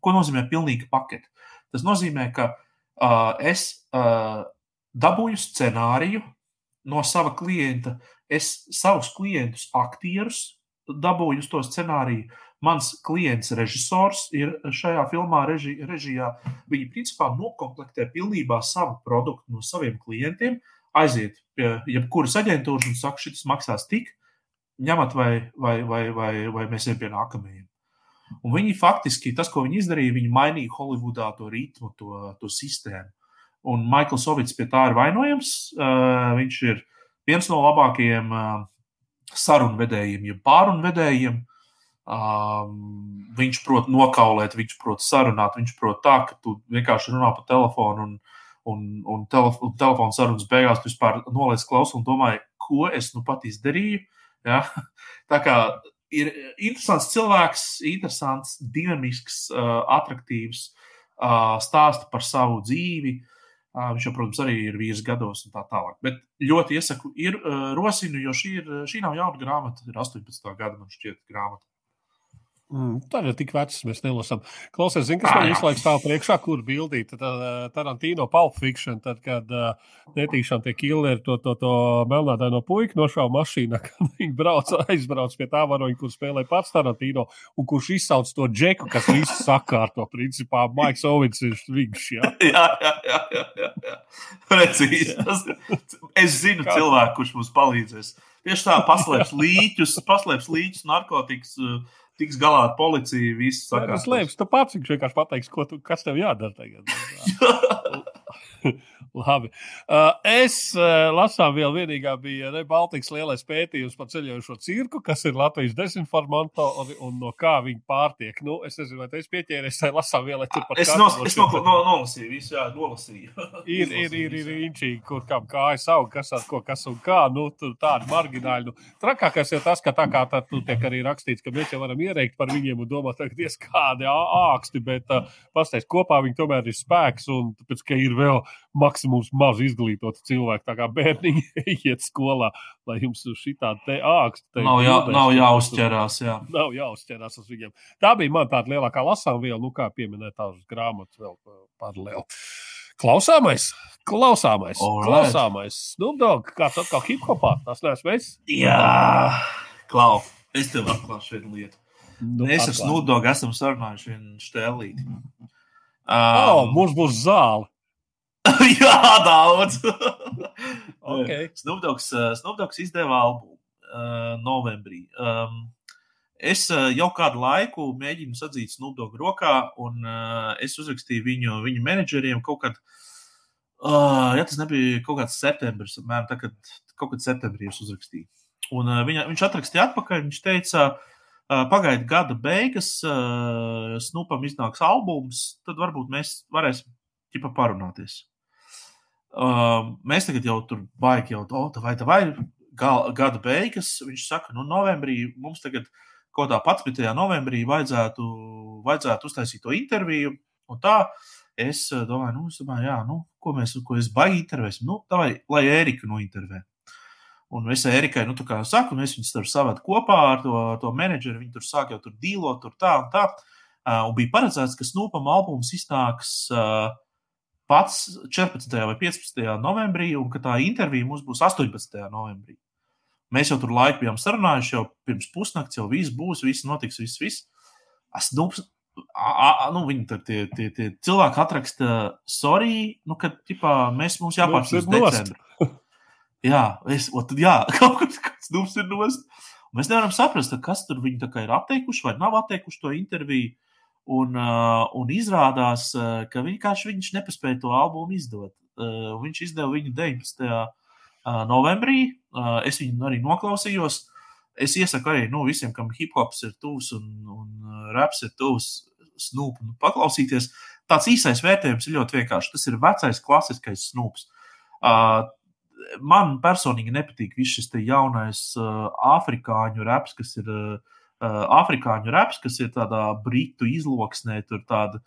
Ko nozīmē pilnīga pakete? Tas nozīmē, ka uh, es uh, dabūju scenāriju no sava klienta, es savus klientus, aktierus dabūju uz to scenāriju. Mans klients, režisors, ir šajā filmā reži, režijā. Viņi principā noklāpē pilnībā savu produktu no saviem klientiem, aiziet pie jebkuras aģentūras un saka, šis maksās tik, ņemat vai, vai, vai, vai, vai mēs ejam pie nākamajiem. Un viņi faktiski, tas, ko viņi izdarīja, viņi mainīja Holivudā to ritmu, to, to sistēmu. Un Maikls Ovits pie tā ir vainojams. Uh, viņš ir viens no labākajiem uh, sarunvedējiem, ja pārunvedējiem. Um, viņš prot nokaulēt, viņš prot sarunāt, viņš prot tā, ka tu vienkārši runā pa telefonu un, un, un, telef un telefona sarunas beigās tu vispār noliec klausu un domāji, ko es nu pat izdarīju. Ja? <laughs> Tā kā ir interesants cilvēks, interesants, dinamisks, uh, attraktīvs, uh, stāsta par savu dzīvi. Viņš jau, protams, arī ir vīrs gados un tā tālāk. Bet ļoti iesaku, ir rosinu, jo šī, ir, šī nav jauna grāmata, ir 18. gada, man šķiet, grāmata. Mm, tā ir tik vecs, mēs nelasām. Klausies, zini, kas man visu laiku stāv priekšā, kur bildīt. Tad uh, Tarantino Pulp Fiction, tad, kad uh, netīšām tie killeri to, to, to melnādaino puiku nošāva mašīnā, <laughs> kad viņi brauc, aizbrauc pie tā varoņa, kur spēlē pats Tarantino, un kurš izsauc to džeku, kas visu sakārto. Principā Maiks Ovins ir viņš. <laughs> Jā, jā, jā. jā, jā, jā, jā. Precīzi. Tas, es zinu Kā? cilvēku, kurš mums palīdzēs. Tieši tā, paslēps līķus, paslēps līķus, narkotikas. Uh, tiks galā ar policiju. Viss sakās. Tas liekas, tu pats vienkārši pateiks, ko tu, kas tev jādara tagad. <laughs> Labi. Uh, es uh, lasām, vēl vienīgā bija ne, Baltijas lielais pētījums par ceļojošo cirku, kas ir Latvijas dezinformatori un no kā viņi pārtiek. Nu, es nezinu, vai esi pieķēries, tai lasām vēl, tur par es, nos, es no, no, nolasīju, visu, jā, nolasīju. ir, ir, ir, ir inčīgi, kur kam kājas aug, kas ar ko, kas un kā, nu, tur tādi margināļi. Nu, trakākais ir tas, ka tā kā tā, tu tiek arī rakstīts, ka mēs jau varam ierēkt par viņiem un domāt, ka diez kādi āksti, bet uh, pastāst kopā viņi tomēr ir spēks un tāpēc, ka ir vēl maksimums maz izglītoti cilvēki. Tā kā bērniņi <laughs> iet skolā, lai jums šī tāda āksta. Nav, jā, nav jāuzķerās. Jā. Nav jāuzķerās uz viņiem. Tā bija man tāda lielākā lasām viela, nu kā pieminēt tās grāmatas vēl paralēli. Klausāmais, klausāmais, Alright. klausāmais. Snoopdog, kāds atkal hip hopā, tas neesmu es? Jā, klau, es tev atklāšu vienu lietu. Nu, Mēs ar Snoopdogu esam sarunājuši vienu stēlīti. Um, oh, mums būs zāle. <laughs> Jā, daudz. <laughs> okay. Snubdogs, uh, Snubdogs izdeva albumu uh, novembrī. Um, es uh, jau kādu laiku mēģinu sadzīt Snubdogu rokā, un uh, es uzrakstīju viņu, viņu menedžeriem kaut kad, uh, ja tas nebija kaut kāds septembris, apmēram tā, kad kaut kad septembrī es uzrakstīju. Un uh, viņa, viņš atrakstīja atpakaļ, viņš teica, uh, pagaida gada beigas, uh, Snupam iznāks albums, tad varbūt mēs varēsim ķipa parunāties. Uh, mēs tagad jau tur baigi jau to, vai tā vai gada beigas. Viņš saka, nu, novembrī mums tagad kaut kā 11. novembrī vajadzētu, vajadzētu uztaisīt to interviju. Un tā es domāju, nu, es domāju, jā, nu, ko mēs, ko es baigi intervēsim. Nu, tā vai, lai Ērika nointervē. Un es Erikai, nu, tā kā saku, mēs viņus tur savēdu kopā ar to, to menedžeri. Viņi tur sāk jau tur dīlot, tur tā un tā. Uh, un bija paredzēts, ka Snūpam albums iznāks uh, pats 14. vai 15. novembrī, un ka tā intervija mums būs 18. novembrī. Mēs jau tur laiku bijām sarunājuši, jau pirms pusnakts jau viss būs, viss notiks, viss. viss. Es, nu, a, a, nu, viņi tur tie, tie, tie cilvēki atraksta, sorry, nu, ka ķipā, mēs mums jāpārspēj uz decembri. <laughs> jā, es, o, tad, jā, <laughs> kaut kas, kas mums ir nost. Mēs nevaram saprast, kas tur viņi ir atteikuši vai nav atteikuši to interviju. Un, uh, un izrādās, uh, ka vienkārši viņš nepaspēja to albumu izdot. Uh, viņš izdeva viņu 19. Uh, novembrī. Uh, es viņu arī noklausījos. Es iesaku arī nu, visiem, kam hip hops ir tuvs un, un raps ir tuvs, snūpu nu, paklausīties. Tāds īsais vērtējums ir ļoti vienkāršs. Tas ir vecais, klasiskais snūps. Uh, man personīgi nepatīk viss šis jaunais uh, afrikāņu raps, kas ir uh, uh, afrikāņu reps, kas ir tādā britu izloksnē, tur tāda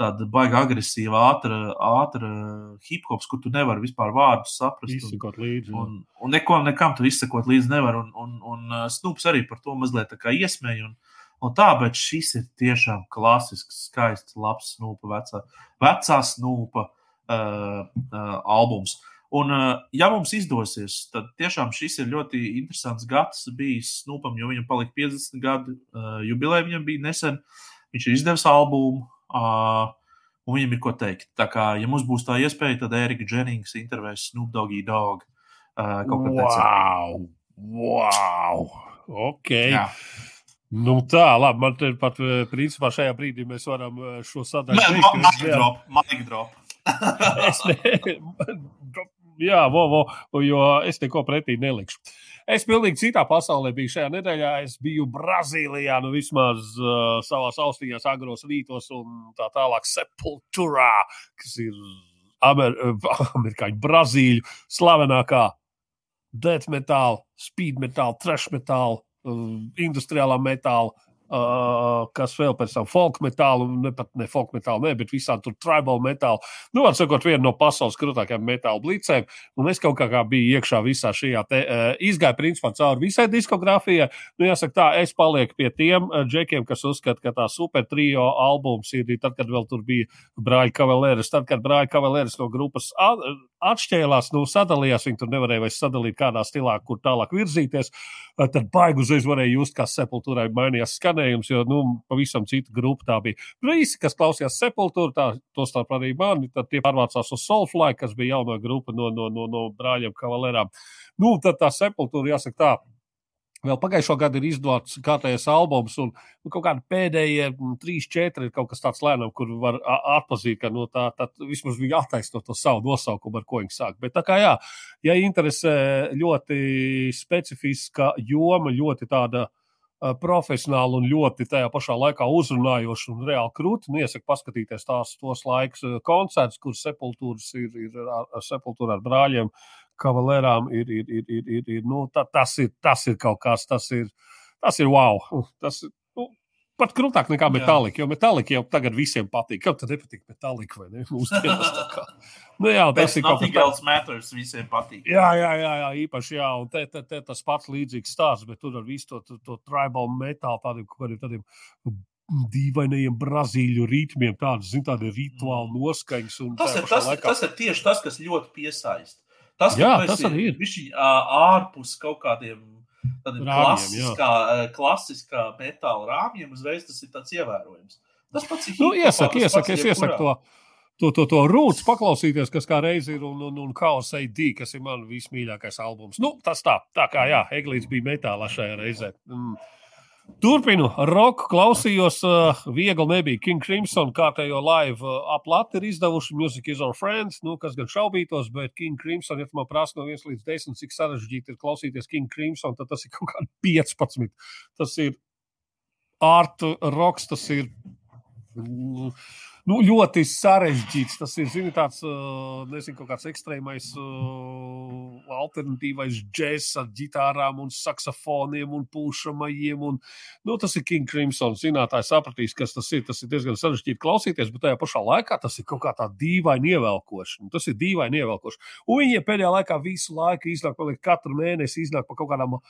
tāda baiga agresīva, ātra, ātra hip hops, kur tu nevari vispār vārdus saprast. Izsekot līdzi. Un, un neko, nekam tur izsekot līdzi nevar. Un, un, un uh, Snoops arī par to mazliet iesmēja. Un, un tā, bet šis ir tiešām klasisks, skaists, labs snūpa, vecā, vecā snūpa uh, uh, albums. Un, uh, ja mums izdosies, tad tiešām šis ir ļoti interesants gads bijis Snūpam, jo viņam palika 50 gadu uh, jubileja, viņam bija nesen. Viņš ir izdevis albumu, un viņam ir ko teikt. Tā kā, ja mums būs tā iespēja, tad Erika Dženings intervēs Snoop Doggy Dog. Uh, kaut kā tāds wow! wow! Ok. Jā. Nu tā, labi. Man te pat, eh, principā, šajā brīdī mēs varam eh, šo sadaļu neesmu- drop, mic drop. Es ne, jā, vo, vo, jo es neko pretī nelikšu. Es pilnīgi citā pasaulē biju šajā nedēļā. Es biju Brazīlijā, nu vismaz uh, savā austiņās, agros rītos un tā tālāk Sepulturā, kas ir Amer <laughs> amerikāņu Brazīļu slavenākā death metāla, speed metāla, trash metāla, uh, industriālā metāla. Uh, kas vēl pēc tam folk metālu, ne pat ne folk metālu, ne, bet visādi tur tribal metālu. Nu, var sakot, viena no pasaules krūtākajām metāla blicēm. Un es kaut kā, kā biju iekšā visā šajā te, uh, izgāju principā cauri visai diskogrāfijai. Nu, jāsaka tā, es palieku pie tiem uh, džekiem, kas uzskata, ka tā super trio albums ir tad, kad vēl tur bija brāļa kavalēris, tad, kad brāļa kavalēris no grupas at, atšķēlās, nu, sadalījās, viņi tur nevarēja vairs sadalīt kādā stilā, kur tālāk virzīties. Uh, tad baigi uzreiz varēja just, kā sepultūrai mainījās skanējums, jo, nu, pavisam cita grupa tā bija. Visi, kas klausījās sepultūru, tā, to starp arī mani, tad tie pārvācās uz Soulfly, kas bija jaunā grupa no, no, no, no brāļiem kavalērām. Nu, tad tā sepultūra, jāsaka tā, Vēl pagājušā gada ir izdots kārtējais albums, un nu, kaut kādi pēdējie mm, trīs, četri ir kaut kas tāds lēnām, kur var atpazīt, ka no tā, tā vismaz viņi attaisno to savu nosaukumu, ar ko viņi sāk. Bet tā kā jā, ja interesē ļoti specifiska joma, ļoti tāda uh, profesionāla un ļoti tajā pašā laikā uzrunājoša un reāli krūti, nu, iesaku paskatīties tās tos laikus uh, koncerts, kur sepultūras ir, ir ar, sepultūru ar brāļiem kavalērām ir, ir, ir, ir, ir, ir nu, ta, tas, ir, tas ir kaut kas, tas ir, tas ir wow. Tas, nu, pat krūtāk nekā metālika, jo metālika jau tagad visiem patīk. Kam tad nepatīk metālika vai ne? <laughs> Mūsdienās tā kā. Nu, jā, tas ir kaut kas Nothing tāds. else matters, visiem patīk. Jā, jā, jā, jā īpaši. Jā, un te, te, te tas pats līdzīgs stāsts, bet tur ar visu to, to, to tribal metālu, tādiem kaut kādiem tādiem dīvainajiem brazīļu ritmiem, tādas, zin, tādi rituāli noskaņas. Tas ir, tas, laikā- tas ir tieši tas, kas ļoti piesaista. Tas, Jā, tas arī ir. bišķiņ, ā, ārpus kaut kādiem tādiem Rāmjiem, klasiskā, ā, klasiskā metāla rāmjiem, uzreiz tas ir tāds ievērojams. Tas pats ir Nu, iesaka, pats es ir iesaku to, to, to, to rūtas paklausīties, kas kā reiz ir, un, un, un Chaos AD, kas ir man vismīļākais albums. Nu, tas tā, tā kā, jā, Eglīts bija metālā šajā reizē. Mm. Turpinu, roku klausījos, uh, viegli nebija. King Crimson kārtējo live uh, aplati ir izdevuši Music is our friends, nu, kas gan šaubītos, bet King Crimson, ja man prasa no 1 līdz 10, cik sarežģīti ir klausīties King Crimson, tad tas ir kaut kādi <laughs> 15. Tas ir art roks, tas ir mm, nu, ļoti sarežģīts. Tas ir zini, tāds, uh, nezinu, kaut kāds ekstrēmais, uh, alternatīvais džeks ar ģitārām, un saksofoniem un pūšamajiem. Un, nu, tas ir King Crimson. Zinātājs sapratīs, kas tas ir. Tas ir diezgan sarežģīti klausīties, bet tajā pašā laikā tas ir kaut kā tā dīvaini ievelkoši. Nu, Tas ir dīvaini ievelkoši. Un viņi pēdējā laikā visu laiku iznāk, paliek katru mēnesi iznāk pa kaut kādām uh,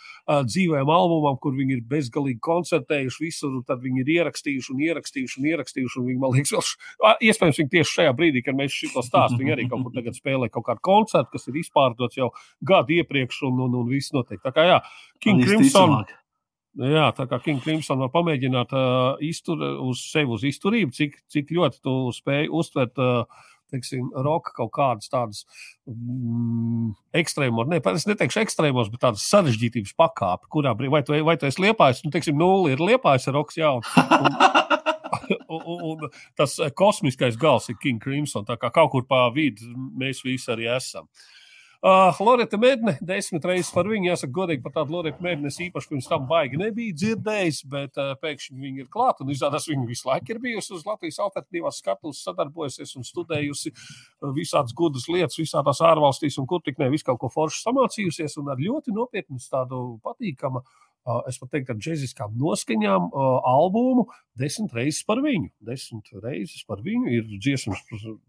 dzīvēm albumam, kur viņi ir bezgalīgi koncertējuši visur, un tad viņi ir ierakstījuši un ierakstījuši un ierakstījuši. Un viņi, man liekas, vēl, š- iespējams, viņi tieši šajā brīdī, kad mēs šo stāstu, viņi arī kaut kur tagad spēlē kaut kādu koncertu, kas ir izpārdots jau gadu iepriekš, un, un, un viss notiek. Tā kā jā, King Crimson. Jā, tā kā King Crimson var pamēģināt uh, iztur, uz sevi uz izturību, cik, cik ļoti tu spēj uztvert. Uh, Teiksim, roka kaut kādas tādas mm, ekstrēmos, ne, es neteikšu ekstrēmos, bet tādas sarežģītības pakāpe, kurā brīdī, vai tu, vai tu esi liepājis, nu, teiksim, nulli ir liepājis roks, jā, un, un, un, un tas kosmiskais gals ir King Crimson, tā kā kaut kur pa vidu mēs visi arī esam. Uh, Lorita Mēdne, desmit reizes par viņu, jāsaka, godīgi par tādu Lorita Mēdne, es īpaši pirms tam baigi nebiju dzirdējis, bet uh, pēkšņi viņa ir klāta. Izrādās, viņa visu laiku ir bijusi uz Latvijas alternatīvās skatuves, sadarbojusies un studējusi uh, visādas gudas lietas, visādās ārvalstīs, un kur tik ne visu kaut ko foršu samācījusies, un ar ļoti nopietnu tādu patīkamu es pat teiktu, ar džeksiskām noskaņām albumu desmit reizes par viņu. Desmit reizes par viņu ir dziesmas,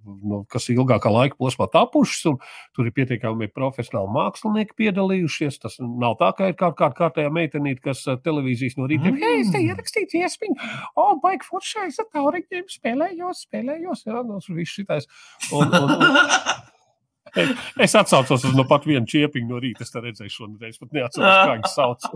nu, kas ilgākā laika posmā tapušas, un tur ir pietiekami profesionāli mākslinieki piedalījušies. Tas nav tā, ka ir kaut kāda kārtējā meitenīte, kas televīzijas no rīta ir, mm. es te ierakstīju dziesmiņu, o, oh, baigi foršais, ar tauriņiem spēlējos, spēlējos, jā, no nu, viss šitais. Un, un, un, <laughs> <laughs> Es atcaucos uz no pat vienu čiepiņu no rīta. Es redzēju, šodien, bet neatceros, kā viņas sauc.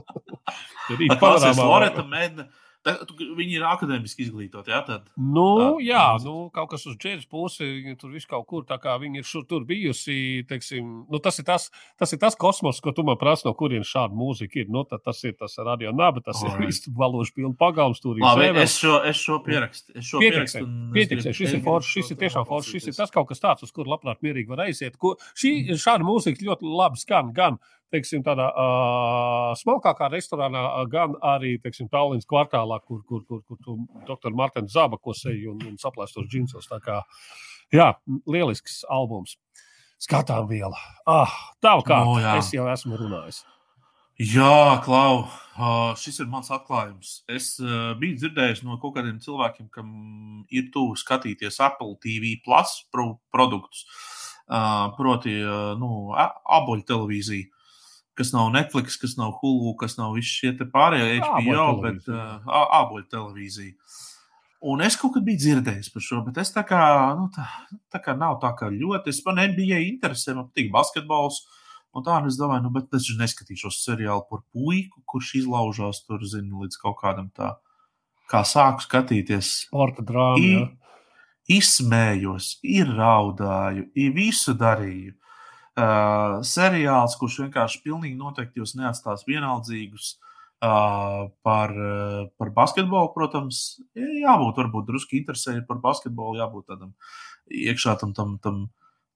<laughs> Rīta panorāmā. Tā, viņi ir akadēmiski izglītoti. Jā, tad, nu, tā, jā nu, kaut kas uz džēzus pusi, tur viss kaut kur tā kā viņi ir šur, tur bijusi. Teiksim, nu, tas, ir tas, tas ir tas kosmos, ko tu man prasi, no kurienes šāda mūzika ir. Nu, tas ir tas radio naba, tas oh, ir <laughs> viss valošu pilnu pagalms. Tur Labi, es šo, es šo pierakstu. Es šo pierakstu Pietiksē, šis ir foršs, šis ir tiešām foršs, šis ir tas kaut kas tāds, uz kur labprāt mierīgi var aiziet. Ko, šī, šāda mūzika ļoti labi skan gan teiksim, tādā uh, smalkākā restorānā, gan arī teiksim, Tallinas kvartālā, kur, kur, kur, kur tu doktor Martins Zaba kosēji un, un saplēstos džinsos. Tā kā, jā, lielisks albums. Skatām viela. Ah, tā kā oh, jā. es jau esmu runājis. Jā, Klau, šis ir mans atklājums. Es biju dzirdējis no kaut kādiem cilvēkiem, kam ir tuvu skatīties Apple TV plus pro produktus, proti, nu, aboļu televīziju kas nav Netflix, kas nav Hulu, kas nav visi šie pārējie HBO, bet uh, āboļu televīzija. Un es kaut kad biju dzirdējis par šo, bet es tā kā, nu, tā, tā kā nav tā kā ļoti. Es man NBA interesē, man patīk basketbols. Un tā, un es domāju, nu, bet es neskatīšos seriālu par puiku, kurš izlaužās tur, zinu, līdz kaut kādam tā, kā sāku skatīties. Sporta drāma. I, izsmējos, ir raudāju, ir visu darīju uh, seriāls, kurš vienkārši pilnīgi noteikti jūs neatstās vienaldzīgus. Uh, par, uh, par basketbolu, protams, jābūt varbūt drusku interesēji par basketbolu, jābūt tādam iekšā tam, tam, tam,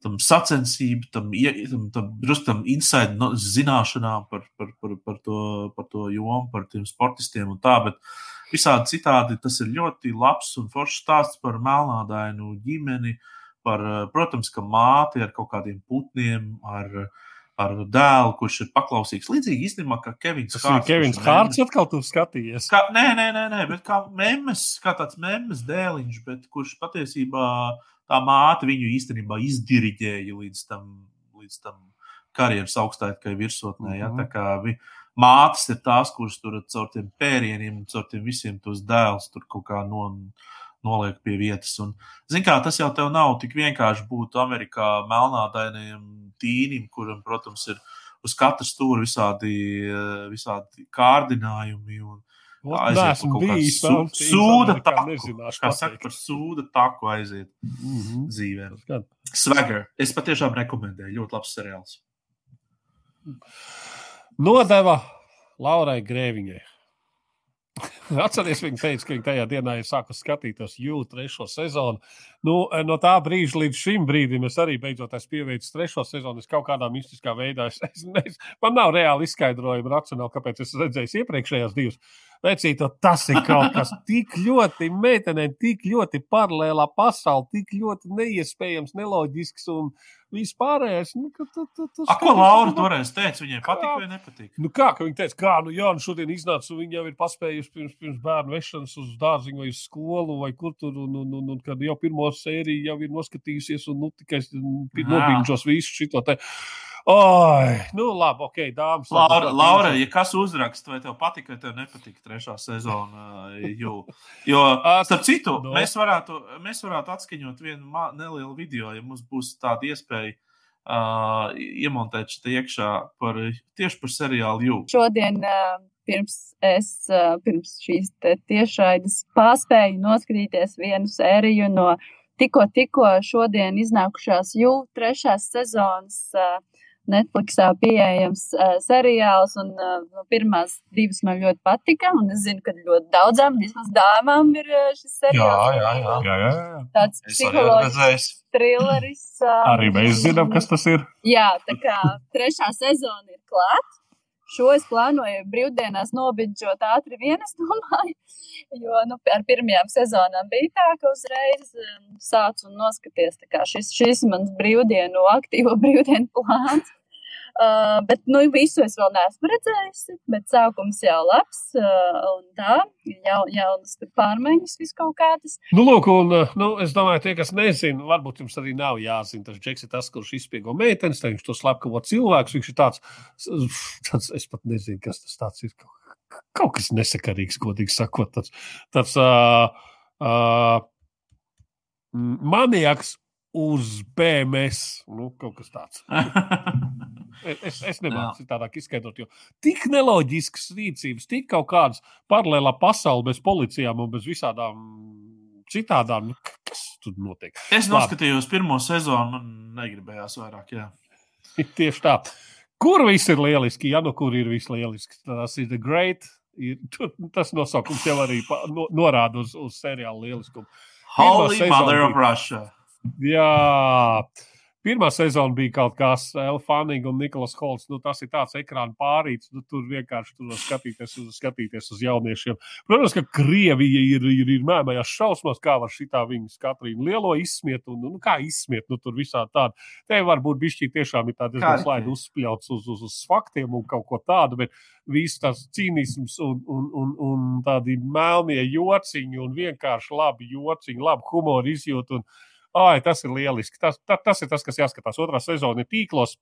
tam sacensību, tam, tam, tam tam inside no, zināšanām par, par, par, par, to, par to jomu, par tiem sportistiem un tā, bet visādi citādi tas ir ļoti labs un foršs stāsts par melnādainu ģimeni, uh, par, eh, protams, ka māte ar kaut kādiem putniem, ar, ar dēlu, kurš ir paklausīgs. Līdzīgi īstenībā, kā Kevins Hārts. Tas ir Kevins Hārts, atkal tu skatījies. Kā, nē, nē, nē, nē, bet kā memes, kā tāds memes dēliņš, bet kurš patiesībā tā māte viņu īstenībā izdiriģēja līdz tam, līdz tam karjeras augstākai virsotnē. Ja? Mm -hmm. Vi, mātes ir tās, kuras tur caur tiem pērieniem caur tiem visiem tos dēlus tur kaut kā no noliek pie vietas. Un, zin kā, tas jau tev nav tik vienkārši būt Amerikā melnādainajam tīnim, kuram, protams, ir uz katra stūra visādi, visādi kārdinājumi. Un, Aiziet kaut kādā su, sūda taku. Kā saka par sūda taku aiziet mm -hmm. dzīvē. Swagger. Es patiešām rekomendēju. Ļoti labs seriāls. Nodeva Laurai Grēviņai. <laughs> Atcerieties, viņa teica, ka viņa tajā dienā ir sākusi skatīties jūtu trešo sezonu. Nu, no tā brīža līdz šim brīdim es arī beidzot esmu pieveicis trešo sezonu. Es kaut kādā mistiskā veidā, es, es, es, man nav reāli izskaidrojumi racionāli, kāpēc es redzēju iepriekšējās divas. Vecīto, tas ir kaut kas tik ļoti meitenēm, tik ļoti paralēlā pasaulē, tik ļoti neiespējams, neloģisks un vispārējais. Nu, tu, tu, tu, A, ko Laura toreiz teica? Viņai patīk vai nepatīk? Nu, kā viņa teica, kā, nu, jā, nu, šodien iznāca, un viņa jau ir paspējusi pirms, pirms bērnu vešanas uz dārziņu vai uz skolu vai kur tur, un, un, un, un kad jau pirmo sēriju jau ir noskatījusies, un, nu, tikai nobijušos visu šito te. Oi, nu, labi, ok, dāmas. Laura, Laura, ja kas uzraksta, vai tev patika, vai tev nepatika trešā sezona, jo, jo <laughs> starp citu, no. mēs, varētu, mēs varētu atskaņot vienu nelielu video, ja mums būs tāda iespēja. Uh, iemontēt šeit iekšā par, tieši par seriālu Jū. Šodien, uh, pirms es uh, pirms šīs tiešraides pārspēju noskatīties vienu sēriju no tikko, tikko šodien iznākušās Jū trešās sezonas uh, Netflixā pieejams uh, seriāls, un uh, no pirmās divas man ļoti patika. Es zinu, ka ļoti daudzām, vismaz dāmām, ir uh, šis seriāls. Jā, jā, jā. jā, jā, jā. Tāds psiholoģisks trilleris. Uh, <laughs> Arī mēs zinām, kas tas ir. Jā, tā kā trešā sezona ir klāta. Šo es plānoju brīvdienās nobidžot ātri vien, es domāju, <laughs> jo nu, ar pirmajām sezonām bija tā, ka uzreiz sācu un noskaties. Šis, šis mans brīvdienu, aktīvo brīvdienu plāns. Uh, bet, nu, visu es vēl neesmu redzējusi, bet sākums jau labs. Uh, un tā, jau, jaunas pārmaiņas, vis kaut kādas. Nu, lūk, un, nu, es domāju, tie, kas nezina, varbūt jums arī nav jāzina. Tas Džeks ir tas, kurš izspiego meitenes, viņš to slepkavo cilvēks. Viņš ir tāds, tāds, es pat nezinu, kas tas tāds ir. Kaut kas nesakarīgs, godīgi sakot. Tāds, tāds uh, uh, maniaks uz BMS. Nu, kaut kas tāds. <laughs> es es nemāku citādāk izskaidrot, jo tik neloģisks rīcības, tik kaut kādas paralēlā pasaule bez policijām un bez visādām citādām. Nu, kas tur notiek? Es noskatījos Labi. pirmo sezonu, man negribējās vairāk. Jā. <laughs> Tieši tā. Kur viss ir lieliski? Ja nu kur ir viss lieliski? Tas ir The Great. Ir, tur, tas nosaukums jau arī pa, no, norāda uz, uz seriālu lieliskumu. Holy Mother of Russia. Jā, pirmā sezona bija kaut kas Elfānīgi un Niklaus Holts. Nu, tas ir tāds ekrāna pārīts. Nu, tur vienkārši tur skatīties uz, skatīties uz jauniešiem. Protams, ka Krievija ir, ir, ir mēmējās šausmās, kā var šitā viņas Katrīnu lielo izsmiet. Un, nu, kā izsmiet, nu, tur visā tāda. Te varbūt bišķī tiešām ir tāda slaida uzspļauts uz, uz, uz faktiem un kaut ko tādu. Bet, viss tas cīnisms un, un, un, un tādi melnie jociņi un vienkārši labi jociņi, labi humoru izjūtu. Un, Ai, tas ir lieliski. Tas, tas, tas ir tas, kas jāskatās. Otrā sezona ir tīklos.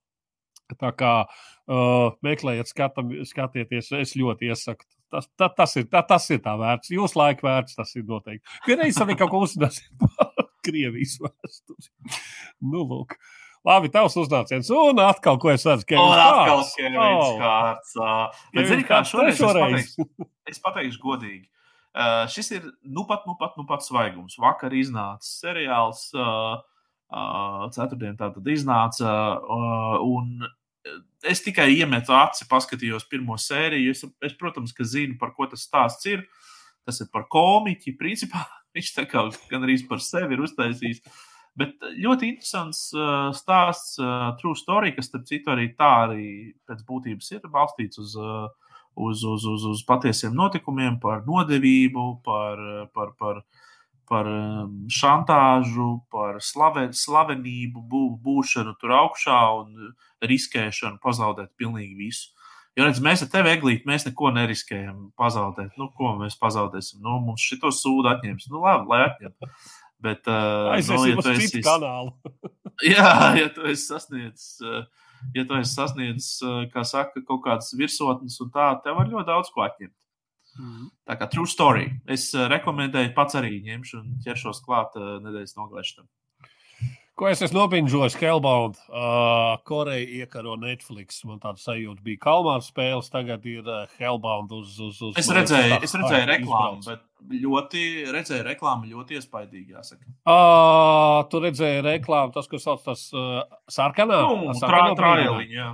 Tā kā uh, meklējiet, skatam, skatieties, es ļoti iesaku. Tas, tā, tas, ir, tā, tas ir tā vērts. Jūs laika vērts, tas ir noteikti. Vienreiz arī kaut ko uzzināsiet <laughs> par Krievijas vēsturi. Nu, lūk. Labi, tavs uznāciens. Un atkal, ko es redzu, ka ir atkal Kevins Hārts. Bet, zini, kā šoreiz es pateikšu, es pateikšu godīgi. Uh, šis ir nu pat, nu pat, nu pat svaigums. Vakar iznāca seriāls, uh, uh, ceturtdien tātad iznāca. Uh, un es tikai iemetu aci, paskatījos pirmo sēriju. Es, es, protams, ka zinu, par ko tas stāsts ir. Tas ir par komiķi. Principā <laughs> viņš tā kā gan arī par sevi ir uztaisījis. Bet ļoti interesants uh, stāsts, uh, True Story, kas, starp citu, arī tā arī pēc būtības ir balstīts uz uh, uz, uz, uz, uz patiesiem notikumiem, par nodevību, par, par, par, par um, šantāžu, par slave, slavenību, bū, būšanu tur augšā un riskēšanu pazaudēt pilnīgi visu. Jo redz, mēs ar tevi, Eglīt, mēs neko neriskējam pazaudēt. Nu, ko mēs pazaudēsim? Nu, mums šito sūdu atņems. Nu, labi, lai atņem. Bet, uh, Aiziesim nu, ja uz citu esi... kanālu. <laughs> jā, ja tu esi sasniedzis uh, ja tu esi sasniedzis, eh, kā saka, kaut kādas virsotnes un tā, tev var ļoti daudz ko atņemt. Mm. Tā kā true story. Es eh, rekomendēju, pats arī ņemšu un ķeršos klāt eh, nedēļas nogalēšanai. Ko es esmu nopinžojis? Hellbound. Uh, Koreja iekaro Netflix. Man tāds sajūta bija Kalmāra spēles, tagad ir uh, Hellbound uz, uz, uz Es redzēju, es redzēju reklāmu, bet ļoti, redzēju reklāmu ļoti iespaidīgi, jāsaka. Uh, tu redzēji reklāmu, tas, ko sauc tas uh, sarkanā? Nu, sarkanā trāliņā, jā.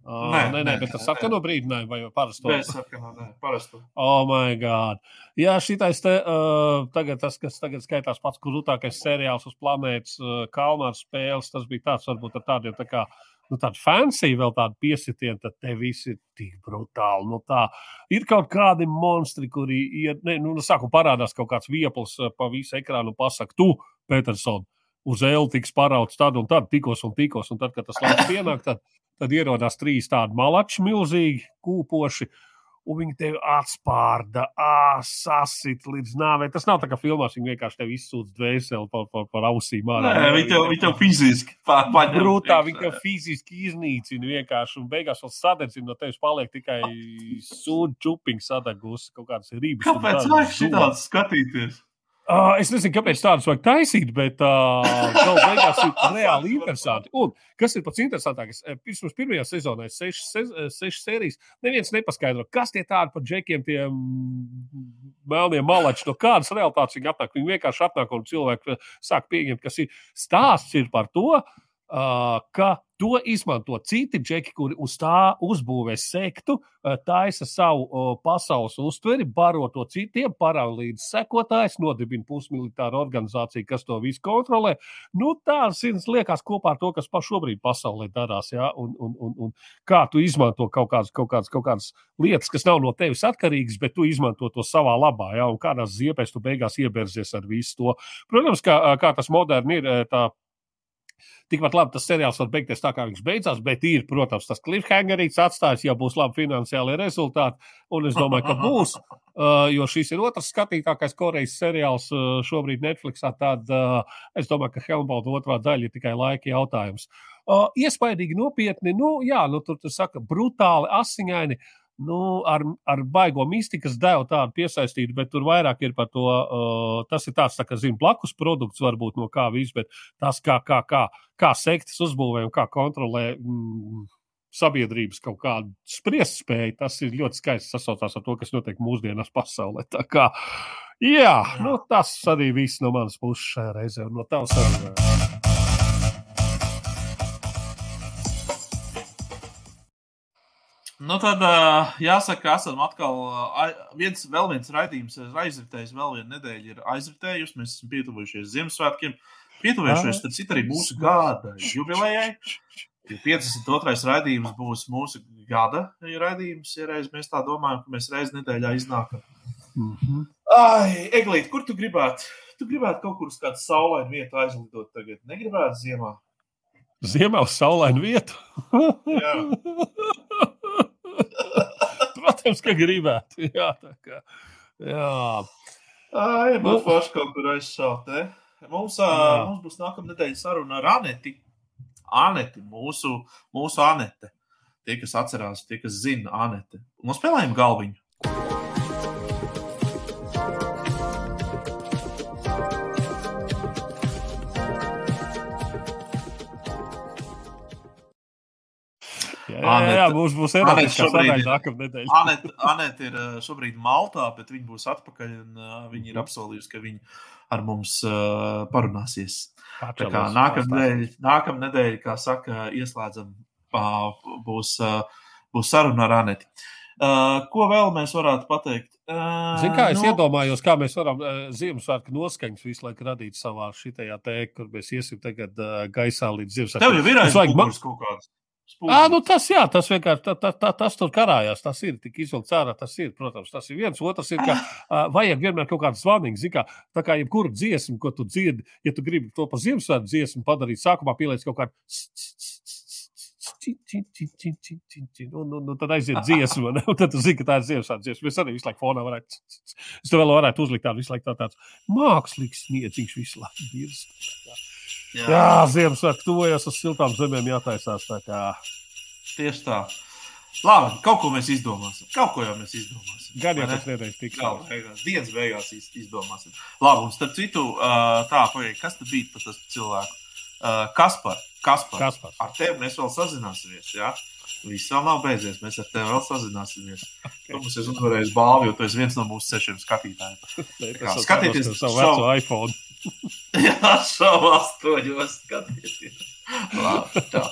Uh, nē, nē, nē, bet tas sarkano brīdinājumu vai parasto? Nē, sarkano, nē, parasto. Oh, my God. Jā, šitais te, uh, tagad tas, kas tagad skaitās pats krūtākais seriāls uz planētas, uh, Kalnārs spēles, tas bija tāds, varbūt ar tādiem tā kā, nu, tādu fancy, vēl tādu piesitienu, tad te viss ir tik brutāli. Nu, tā ir kaut kādi monstri, kuri, iet, ne, nu, sāku parādās kaut kāds viepls pa visu ekrānu un pasaka, tu, Peterson, uz eļļu tiks parauts tad un tad, tikos un tikos, un tad, kad tas laiks pienāk, tad Tad ierodās trīs tādi malači, milzīgi, kūpoši. Un viņi tevi atspārda, sasit līdz nāvei. Tas nav tā kā filmās, viņi vienkārši tevi izsūdz dvēseli par, par, par ausīm. Nē, viņi tev, viņi tev fiziski pārņem. Brūtā, viņi tev fiziski iznīcina vienkārši. Un beigās vēl sadedzina no tevis paliek tikai sūdu čupiņu sadagus, kaut kādas rības. Kāpēc vajag šitāds skatīties? Uh, es nezinu, kāpēc tādus vajag taisīt, bet uh, galu galā ir <laughs> reāli interesanti. Un kas ir pats interesantākais? Pirms pirmajā sezonā ir sešas, sešas sērijas. Neviens nepaskaidro, kas tie tādi par džekiem, tie melnie malači, no kādas realitātes viņi atnāk. Viņi vienkārši atnāk un cilvēki sāk pieņemt, kas ir stāsts ir par to, uh, ka To izmanto citi džeki, kuri uz tā uzbūvē sektu, eh, taisa savu pasaules uztveri, baro to citiem, paralīdz sekotājs, nodibina pusmilitāru organizāciju, kas to visu kontrolē. Nu, tā liekas kopā ar to, kas šobrīd pasaulē darās. Ja? Un, un, un, un kā tu izmanto kaut kādas, kaut, kādas, kaut kādas lietas, kas nav no tevis atkarīgas, bet tu izmanto to savā labā, ja? un kādās ziepēs tu beigās ieberzies ar visu to. Protams, kā, kā tas moderni ir. Tā Tikpat labi tas seriāls var beigties tā, kā viņš beidzās, bet ir, protams, tas cliffhangerīts atstājis, ja būs labi finansiāli rezultāti. Un es domāju, ka būs, <laughs> uh, jo šis ir otrs skatītākais korejas seriāls uh, šobrīd Netflixā. Tad uh, es domāju, ka Helmbalda otrā daļa ir tikai laika jautājums. Uh, iespaidīgi nopietni, nu, jā, nu, tur tu saka, brutāli, asiņaini. Nu, ar, ar baigo mistikas devu tādu piesaistītu, bet tur vairāk ir par to. Uh, tas ir tāds, tā, ka, zinu, blakus produkts varbūt no kā viss, bet tas, kā, kā, kā, kā sektas uzbūvē un kā kontrolē mm, sabiedrības kaut kādu spriest spēju, tas ir ļoti skaisti sasaucās ar to, kas notiek mūsdienās pasaulē. Tā kā, jā, nu, tas arī viss no manas puses šajā reizē un no tavas arī. Nu, tad jāsaka, ka esam atkal viens, vēl viens raidījums, ir aizritējis, vēl viena nedēļa ir aizritējusi. Mēs esam pietuvojušies Ziemassvētkiem, pietuvojušies, starp citu, arī mūsu gada jubilejai. 52. raidījums būs mūsu gada raidījums, ja reiz mēs tā domājam, ka mēs reizē nedēļā iznākam. Mm -hmm. Ai, Eglīt, kur tu gribētu? Tu gribētu kaut kur uz kādu saulainu vietu aizlidot tagad. Negribētu ziemā. Ziemā uz saulainu vietu? Jā. <laughs> Protams, ka gribētu. Jā, tā kā. Jā. Ai, nu, forši kaut kur aizsākt. Eh? Mums, uh, mums būs nākamā nedēļa saruna ar Aneti. Aneti, mūsu, mūsu Anete. Tie, kas atcerās, tie, kas zina Anete. Un spēlējam galviņu. Jā, jā, būs, būs erotiskā sadaļa nākamā nedēļa. Anet, Anet ir šobrīd Maltā, bet viņa būs atpakaļ un viņa ir apsolījusi, ka viņa ar mums uh, parunāsies. Tā kā nākamā nedēļa, nākam nedēļa, kā saka, ieslēdzam, uh, būs, uh, būs saruna ar Aneti. Uh, ko vēl mēs varētu pateikt? Uh, Ziniet, kā es no... Nu- iedomājos, kā mēs varam uh, Ziemassvētku noskaņas visu laiku radīt savā šitajā tēkā, kur mēs iesim tagad uh, gaisā līdz Ziemassvētku. Tev jau ir aizsmeļs kaut kāds. À, nu tas, jā, tas vienkārši tā, tā, tā, tas tur karājās. Tas ir tik izvilkts ārā. Tas ir, protams, tas ir viens. Otrs ir, ka uh, vajag vienmēr kaut kādu zvanīgu. Kā, tā kā jebkura dziesma, ko tu dzirdi, ja tu gribi to pa Ziemassvētku dziesmu padarīt, sākumā pieliec kaut kādu. Un, un, un tad aiziet dziesma, un tad tu zini, ka tā ir Ziemassvētku dziesma. Mēs arī visu laiku fonā varētu. Es to vēl varētu uzlikt tādu visu laiku tā, tāds mākslīgs sniedziņš visu laiku. Dirst. Jā, Jā Ziemassvētku tuvojas uz siltām zemēm jātaisās. Tā kā... Tieši tā. Labi, kaut ko mēs izdomāsim. Kaut ko jau mēs izdomāsim. Gan jau tas nedēļas tiks. Gala beigās, dienas beigās izdomāsim. Labi, un starp citu, tā, pagaid, kas tad bija par tas cilvēku? Kaspar, Kaspar, Kaspar. Ar tevi mēs vēl sazināsimies, jā? Viss vēl nav beidzies, mēs ar tevi vēl sazināsimies. Okay. <laughs> Tu mums esi uzvarējis balvu, jo tu esi viens no mūsu sešiem skatītājiem. <laughs> Skatieties savu veco iPhone. Jā, šovās to jūs skatieties. Labi, tā.